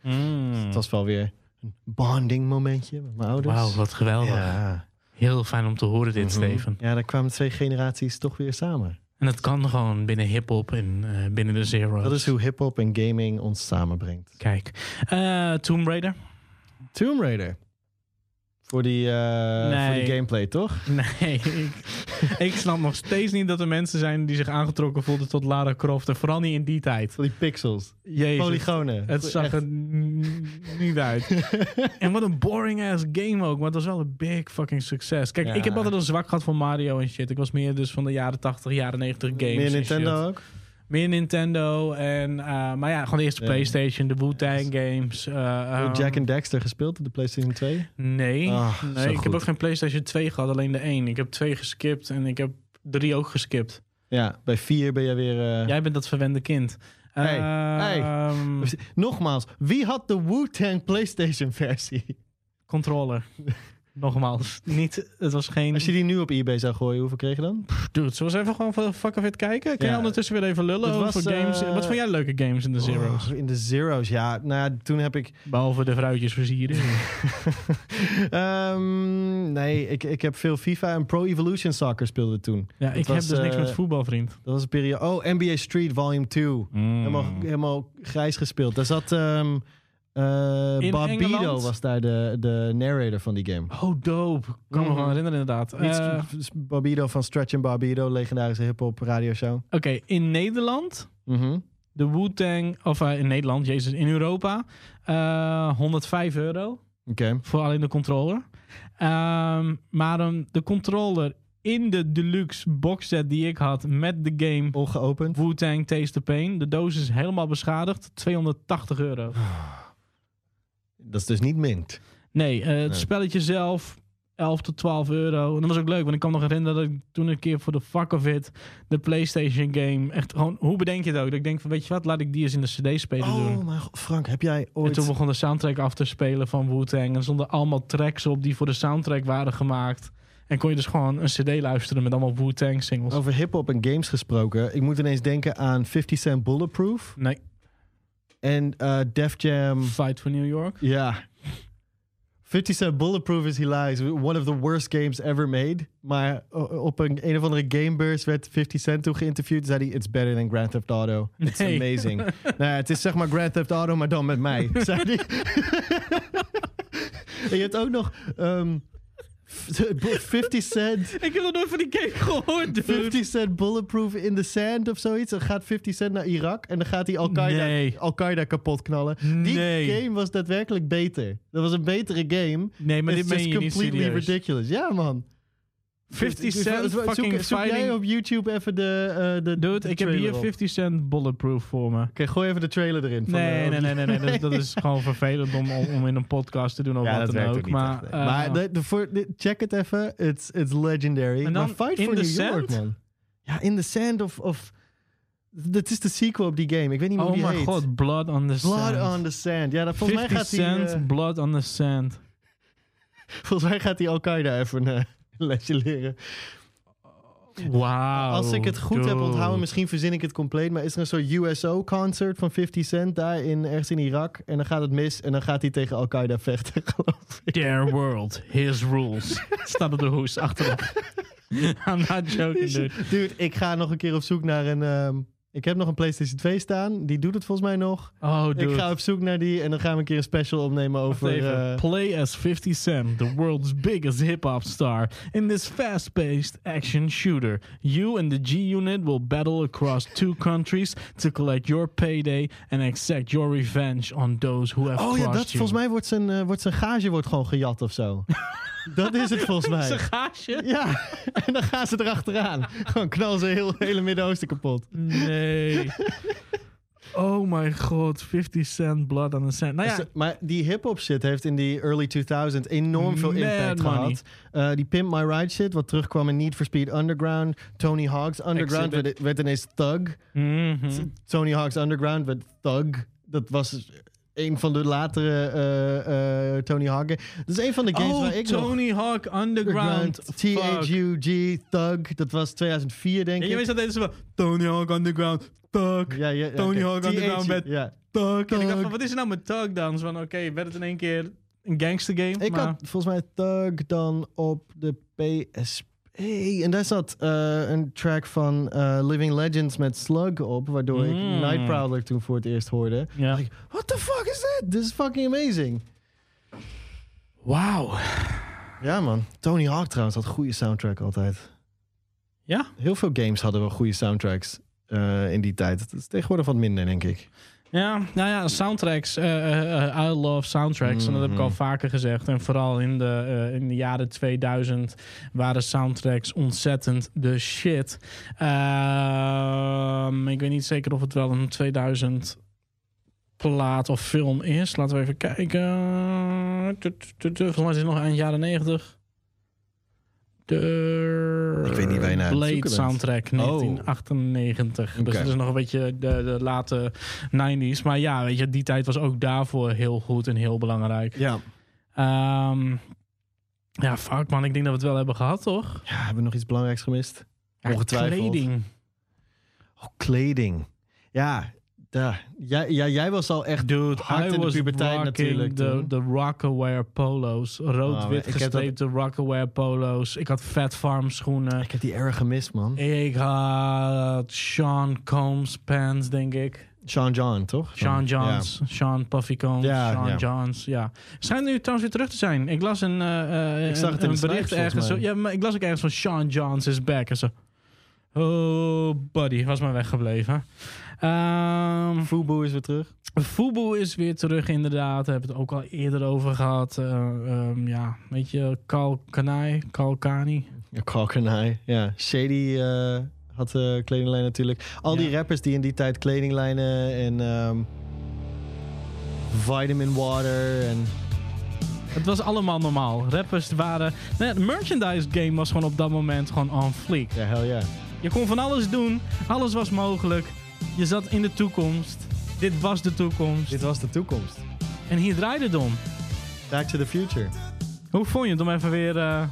[SPEAKER 3] Het was wel weer een bonding momentje met mijn ouders.
[SPEAKER 2] Wauw, wat geweldig.
[SPEAKER 3] Ja.
[SPEAKER 2] Heel fijn om te horen dit,
[SPEAKER 3] Mhm.
[SPEAKER 2] Steven.
[SPEAKER 3] Ja, daar kwamen twee generaties toch weer samen.
[SPEAKER 2] En het kan gewoon binnen hip-hop en eh, binnen de Zero's.
[SPEAKER 3] Dat is hoe hip-hop en gaming ons samenbrengt.
[SPEAKER 2] Kijk, Eh, Tomb Raider.
[SPEAKER 3] Tomb Raider. Voor die, eh,
[SPEAKER 2] Nee.
[SPEAKER 3] voor die gameplay, toch?
[SPEAKER 2] Nee, ik, ik snap nog steeds niet dat er mensen zijn die zich aangetrokken voelden tot Lara Croft. En vooral niet in die tijd.
[SPEAKER 3] Voor die pixels.
[SPEAKER 2] Jezus.
[SPEAKER 3] Polygonen.
[SPEAKER 2] Het zag
[SPEAKER 3] Echt.
[SPEAKER 2] er niet uit. en wat een boring ass game ook. Maar het was wel een big fucking succes. Kijk,
[SPEAKER 3] Ja.
[SPEAKER 2] ik heb altijd een zwak gehad voor Mario en shit. Ik was meer dus van de jaren 80, jaren 90 games.
[SPEAKER 3] Meer
[SPEAKER 2] en
[SPEAKER 3] Nintendo ook?
[SPEAKER 2] Meer Nintendo. En, eh, maar ja, gewoon de eerste
[SPEAKER 3] Ja.
[SPEAKER 2] PlayStation, de Wu-Tang games. eh,
[SPEAKER 3] Heb
[SPEAKER 2] ehm,
[SPEAKER 3] je Jack and Dexter gespeeld op de PlayStation 2?
[SPEAKER 2] Nee,
[SPEAKER 3] Ah,
[SPEAKER 2] nee ik heb ook geen PlayStation 2 gehad, alleen de 1. Ik heb 2 geskipt en ik heb 3 ook geskipt.
[SPEAKER 3] Ja, bij 4 ben je weer... eh,
[SPEAKER 2] Jij bent dat verwende kind.
[SPEAKER 3] Hey, hey.
[SPEAKER 2] Ehm,
[SPEAKER 3] Nogmaals, wie had de Wu-Tang PlayStation versie?
[SPEAKER 2] Controller. Nogmaals, niet, het was geen...
[SPEAKER 3] Als je die nu op eBay zou gooien, hoeveel kreeg je dan?
[SPEAKER 2] Dude, zullen we eens even gewoon voor de fuck of it kijken? Kun je
[SPEAKER 3] Ja.
[SPEAKER 2] ondertussen weer even lullen over games?
[SPEAKER 3] eh,
[SPEAKER 2] Wat vond jij leuke games in de Zero's?
[SPEAKER 3] Oh, in de Zero's, ja. Nou ja, toen heb ik...
[SPEAKER 2] Behalve de vrouwtjes versieren.
[SPEAKER 3] Ehm, nee, ik, ik heb veel FIFA en Pro Evolution Soccer speelde toen.
[SPEAKER 2] ja,
[SPEAKER 3] Dat
[SPEAKER 2] ik heb dus niks
[SPEAKER 3] eh,
[SPEAKER 2] met voetbal, vriend.
[SPEAKER 3] Dat was een periode... Oh, NBA Street Volume 2.
[SPEAKER 2] Mm.
[SPEAKER 3] Helemaal, helemaal grijs gespeeld. Daar zat... ehm eh,
[SPEAKER 2] In
[SPEAKER 3] Bob
[SPEAKER 2] Engeland?
[SPEAKER 3] Bido was daar de, de narrator van die game.
[SPEAKER 2] Oh, dope. Ik kan me gewoon herinneren inderdaad. Eh,
[SPEAKER 3] Barbido van Stretch and Barbido, legendarische hip-hop radioshow.
[SPEAKER 2] Oké, in Nederland...
[SPEAKER 3] Mhm.
[SPEAKER 2] De Wu-Tang, of eh, in Nederland, jezus, in Europa, eh 105 euro
[SPEAKER 3] Oké.
[SPEAKER 2] voor alleen de controller. Ehm, maar um, de controller in de deluxe box set die ik had met de game
[SPEAKER 3] Ongeopend.
[SPEAKER 2] Wu-Tang Taste the Pain. De doos is helemaal beschadigd, 280 euro.
[SPEAKER 3] Dat is dus niet mint.
[SPEAKER 2] Nee, eh, het
[SPEAKER 3] Nee.
[SPEAKER 2] spelletje zelf 11 tot 12 euro. En dat was ook leuk, want ik kan nog herinneren dat ik toen een keer voor de fuck of it de PlayStation game echt gewoon, hoe bedenk je het ook? Dat ik denk van, weet je wat, laat ik die eens in de CD-speler doen.
[SPEAKER 3] Oh, maar Frank, heb jij
[SPEAKER 2] En
[SPEAKER 3] ooit...
[SPEAKER 2] toen begon de soundtrack af te spelen van Wu-Tang. En stonden allemaal tracks op die voor de soundtrack waren gemaakt. En kon je dus gewoon een cd luisteren met allemaal Wu-Tang singles.
[SPEAKER 3] Over hip-hop en games gesproken. Ik moet ineens denken aan 50 Cent Bulletproof.
[SPEAKER 2] Nee,
[SPEAKER 3] En eh Def Jam.
[SPEAKER 2] Fight for New York.
[SPEAKER 3] Ja. 50 Cent Bulletproof is hilarisch. One of the worst games ever made. Maar o- op een, een of andere gamebeurs werd 50 Cent toen geïnterviewd. Zei hij, it's better than Grand Theft Auto. It's
[SPEAKER 2] Nee.
[SPEAKER 3] amazing. nou ja, het is zeg maar Grand Theft Auto, maar dan met mij. Zei hij. en je hebt ook nog... ehm, 50 Cent.
[SPEAKER 2] Ik heb nog nooit van die game gehoord, dude.
[SPEAKER 3] 50 Cent Bulletproof in the Sand of zoiets. Dan gaat 50 Cent naar Irak en dan gaat hij Al-Qaeda
[SPEAKER 2] Nee.
[SPEAKER 3] Al kapot knallen. Die
[SPEAKER 2] Nee.
[SPEAKER 3] game was daadwerkelijk beter. Dat was een betere game.
[SPEAKER 2] Nee, maar
[SPEAKER 3] It's
[SPEAKER 2] dit meen
[SPEAKER 3] just
[SPEAKER 2] je niet
[SPEAKER 3] completely ridiculous. Ja, man.
[SPEAKER 2] 50
[SPEAKER 3] Zoek-
[SPEAKER 2] Cent
[SPEAKER 3] zoek-
[SPEAKER 2] fucking
[SPEAKER 3] zoek, zoek jij op YouTube even de, eh de
[SPEAKER 2] Dude,
[SPEAKER 3] de
[SPEAKER 2] ik heb hier
[SPEAKER 3] op.
[SPEAKER 2] 50 Cent Bulletproof voor me.
[SPEAKER 3] Oké, gooi even de trailer erin. van,
[SPEAKER 2] Nee,
[SPEAKER 3] eh,
[SPEAKER 2] nee, nee, nee, nee. Dat, dat is gewoon vervelend om, om in een podcast te doen of
[SPEAKER 3] Ja,
[SPEAKER 2] wat dan ook. maar,
[SPEAKER 3] echt, nee.
[SPEAKER 2] eh,
[SPEAKER 3] maar de, de, voor, de- check het even. It's, it's legendary.
[SPEAKER 2] En dan
[SPEAKER 3] maar Fight
[SPEAKER 2] In
[SPEAKER 3] for
[SPEAKER 2] the
[SPEAKER 3] New York,
[SPEAKER 2] Sand?
[SPEAKER 3] man. Ja, In the Sand of... of dat is de sequel op die game. Ik weet niet meer
[SPEAKER 2] oh
[SPEAKER 3] hoe die
[SPEAKER 2] mijn
[SPEAKER 3] heet.
[SPEAKER 2] god, Blood on the
[SPEAKER 3] Blood
[SPEAKER 2] Sand.
[SPEAKER 3] on the Sand. Ja, dat, volgens, mij
[SPEAKER 2] 50
[SPEAKER 3] gaat hij,
[SPEAKER 2] Cent,
[SPEAKER 3] eh,
[SPEAKER 2] Blood on the Sand.
[SPEAKER 3] volgens mij gaat hij Al-Qaeda even lesje leren.
[SPEAKER 2] Wauw.
[SPEAKER 3] Als ik het goed heb onthouden, misschien verzin ik het compleet. Maar is er een soort USO-concert van 50 Cent daar in, ergens in Irak? En dan gaat het mis en dan gaat hij tegen Al-Qaeda vechten, geloof ik.
[SPEAKER 2] Their world, his rules. Staat op de hoes achterop. I'm not joking, dude.
[SPEAKER 3] Dude, ik ga nog een keer op zoek naar een... ehm, ik heb nog een PlayStation 2 staan. Die doet het volgens mij nog.
[SPEAKER 2] Oh, dude.
[SPEAKER 3] Ik ga op zoek naar die en dan gaan we een keer een special opnemen over... eh,
[SPEAKER 2] Play as 50 Cent, the world's biggest hip-hop star. In this fast-paced action shooter, you and the G-Unit will battle across two countries to collect your payday and exact your revenge on those who have
[SPEAKER 3] oh ja, dat,
[SPEAKER 2] you.
[SPEAKER 3] volgens mij wordt zijn, eh, wordt zijn gage wordt gewoon gejat of zo. dat is het volgens mij.
[SPEAKER 2] Zijn gaasje?
[SPEAKER 3] Ja, en dan gaan ze erachteraan. Gewoon knallen ze heel hele Midden-Oosten kapot.
[SPEAKER 2] Nee. Oh my god, 50 Cent, Blood on the Sand. Nou ja,
[SPEAKER 3] Dus, maar die hip-hop shit heeft in die early 2000 enorm veel impact
[SPEAKER 2] money.
[SPEAKER 3] gehad. Eh, die Pimp My Ride shit, wat terugkwam in Need for Speed Underground. Tony Hawk's Underground werd, werd ineens Thug.
[SPEAKER 2] mhm.
[SPEAKER 3] Tony Hawk's Underground werd Thug. Dat was een van de latere eh, eh, Tony Hawk. Dat is een van de games
[SPEAKER 2] Oh,
[SPEAKER 3] waar ik nog...
[SPEAKER 2] Tony Hawk Underground.
[SPEAKER 3] T-H-U-G, Thug. Dat was 2004, denk
[SPEAKER 2] En je
[SPEAKER 3] ik.
[SPEAKER 2] weet dat deze van Tony Hawk Underground, Thug,
[SPEAKER 3] Ja, ja, ja,
[SPEAKER 2] Tony. Hawk Underground met
[SPEAKER 3] Ja.
[SPEAKER 2] Thug. En ik dacht van, wat is er nou met Thug dan? Zo van, oké, werd het in één keer een gangster game?
[SPEAKER 3] Ik
[SPEAKER 2] maar...
[SPEAKER 3] had volgens mij Thug dan op de PSP. En daar zat eh, een track van eh, Living Legends met Slug op, waardoor ik
[SPEAKER 2] Mm.
[SPEAKER 3] Nightprowler toen voor het eerst hoorde.
[SPEAKER 2] Ja.
[SPEAKER 3] Like, what the fuck is that? This is fucking amazing.
[SPEAKER 2] Wauw.
[SPEAKER 3] Ja man, Tony Hawk trouwens had goede soundtrack altijd.
[SPEAKER 2] Ja?
[SPEAKER 3] Heel veel games hadden wel goede soundtracks eh, in die tijd. Dat is tegenwoordig wat minder, denk ik.
[SPEAKER 2] Ja, nou ja, soundtracks. eh, I love soundtracks. En dat heb ik al
[SPEAKER 3] Mhm.
[SPEAKER 2] vaker gezegd. En vooral in de, in de jaren 2000 waren soundtracks ontzettend de shit. Ehm, ik weet niet zeker of het wel een 2000 plaat of film is. Laten we even kijken. Volgens mij is het nog eind jaren 90. De
[SPEAKER 3] Ik weet niet waar je naar
[SPEAKER 2] Blade
[SPEAKER 3] bent.
[SPEAKER 2] soundtrack 1998. Dus dat is nog een beetje de, de late 90s. Maar ja, weet je, die tijd was ook daarvoor heel goed en heel belangrijk.
[SPEAKER 3] Ja.
[SPEAKER 2] Ehm, ja, fuck man, ik denk dat we het wel hebben gehad, toch?
[SPEAKER 3] ja, hebben we nog iets belangrijks gemist?
[SPEAKER 2] Ja,
[SPEAKER 3] Ongetwijfeld.
[SPEAKER 2] Kleding.
[SPEAKER 3] Oh, kleding. Ja, Ja, ja, jij was al echt
[SPEAKER 2] Dude,
[SPEAKER 3] hard in de puberteit natuurlijk
[SPEAKER 2] de, de Rockaware polo's. Rood-wit
[SPEAKER 3] Oh, ik heb dat-
[SPEAKER 2] gestreepte Rockaware polo's. Ik had Fat Farm schoenen.
[SPEAKER 3] Ik heb die erg gemist, man.
[SPEAKER 2] Ik had Sean Combs pants, denk ik.
[SPEAKER 3] Sean John, toch?
[SPEAKER 2] Sean
[SPEAKER 3] Ja.
[SPEAKER 2] Johns, Sean Puffy Combs,
[SPEAKER 3] Ja,
[SPEAKER 2] Sean
[SPEAKER 3] ja.
[SPEAKER 2] Johns, ja. Schijnt nu trouwens weer terug te zijn. Ik las een, eh, eh,
[SPEAKER 3] Ik zag
[SPEAKER 2] een,
[SPEAKER 3] het in
[SPEAKER 2] een bericht ergens. Zo, ja, maar ik las ook ergens van Sean Johns is back. En zo, oh buddy, was maar weggebleven. Ehm
[SPEAKER 3] Fubu is weer terug.
[SPEAKER 2] Fubu is weer terug inderdaad. Daar hebben we het ook al eerder over gehad. Eh, ehm, ja, weet je, Kalkanai, Kalkani.
[SPEAKER 3] Ja, Kalkanai. Ja, Shady eh, had de kledinglijn natuurlijk. Al die rappers die in die tijd kledinglijnen en ehm, vitamin water en...
[SPEAKER 2] Het was allemaal normaal. Rappers waren... Nee, de merchandise game was gewoon op dat moment gewoon on fleek.
[SPEAKER 3] Ja, hell ja.
[SPEAKER 2] Je kon van alles doen. Alles was mogelijk. Je zat in de toekomst. Dit was de toekomst.
[SPEAKER 3] Dit was de toekomst.
[SPEAKER 2] En hier draaide het om.
[SPEAKER 3] Back to the future.
[SPEAKER 2] Hoe vond je het om even weer eh,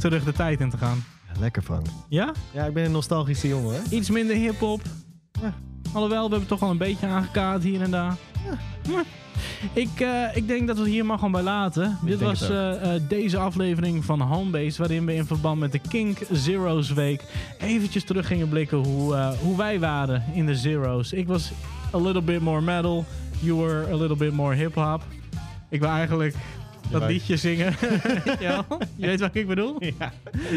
[SPEAKER 2] terug de tijd in te gaan?
[SPEAKER 3] Ja, lekker Frank.
[SPEAKER 2] Ja?
[SPEAKER 3] Ja, ik ben een nostalgische jongen, hè?
[SPEAKER 2] Iets minder hip-hop.
[SPEAKER 3] Ja.
[SPEAKER 2] Alhoewel, we hebben toch wel een beetje aangekaart hier en daar. Ja. Ik, eh, ik denk dat we het hier maar gewoon bij laten. Dit was eh, eh, deze aflevering van Homebase, waarin we in verband met de Kink Zero's Week eventjes terug gingen blikken hoe, hoe wij waren in de Zero's. Ik was a little bit more metal, you were a little bit more hip-hop. Ik wil eigenlijk Dat liedje zingen. Wel? je weet wat ik bedoel?
[SPEAKER 3] Ja.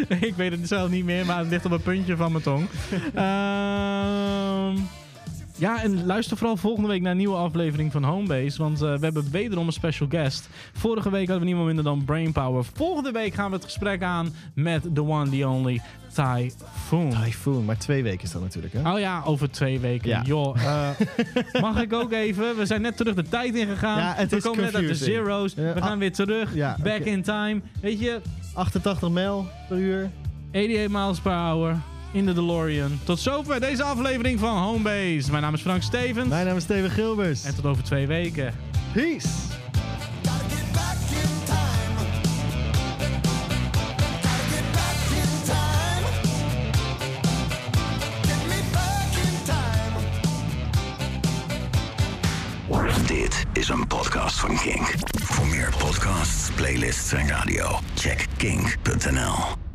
[SPEAKER 2] ik weet het zelf niet meer, maar het ligt op een puntje van mijn tong. Ehm, ja, en luister vooral volgende week naar een nieuwe aflevering van Homebase. Want eh, we hebben wederom een special guest. Vorige week hadden we niemand minder dan Brainpower. Volgende week gaan we het gesprek aan met the one, the only Typhoon.
[SPEAKER 3] Typhoon, maar twee weken is dat natuurlijk, hè?
[SPEAKER 2] Oh ja, over twee weken.
[SPEAKER 3] Ja.
[SPEAKER 2] Joh, eh, mag ik ook even? We zijn net terug de tijd ingegaan.
[SPEAKER 3] Ja, het
[SPEAKER 2] we
[SPEAKER 3] is
[SPEAKER 2] komen net uit de zeros. We gaan weer terug.
[SPEAKER 3] ja,
[SPEAKER 2] Back in time. Weet je,
[SPEAKER 3] 88 mijl per uur.
[SPEAKER 2] 88 miles per hour in de DeLorean. Tot zover deze aflevering van Homebase. Mijn naam is Frank Stevens.
[SPEAKER 3] Mijn naam is Steven Gilbers.
[SPEAKER 2] En tot over twee weken.
[SPEAKER 3] Peace!
[SPEAKER 6] Gotta get back in time. Gotta get back in time. Get me back in time.
[SPEAKER 1] Dit is een podcast van Kink. Voor meer podcasts, playlists en radio, check kink.nl.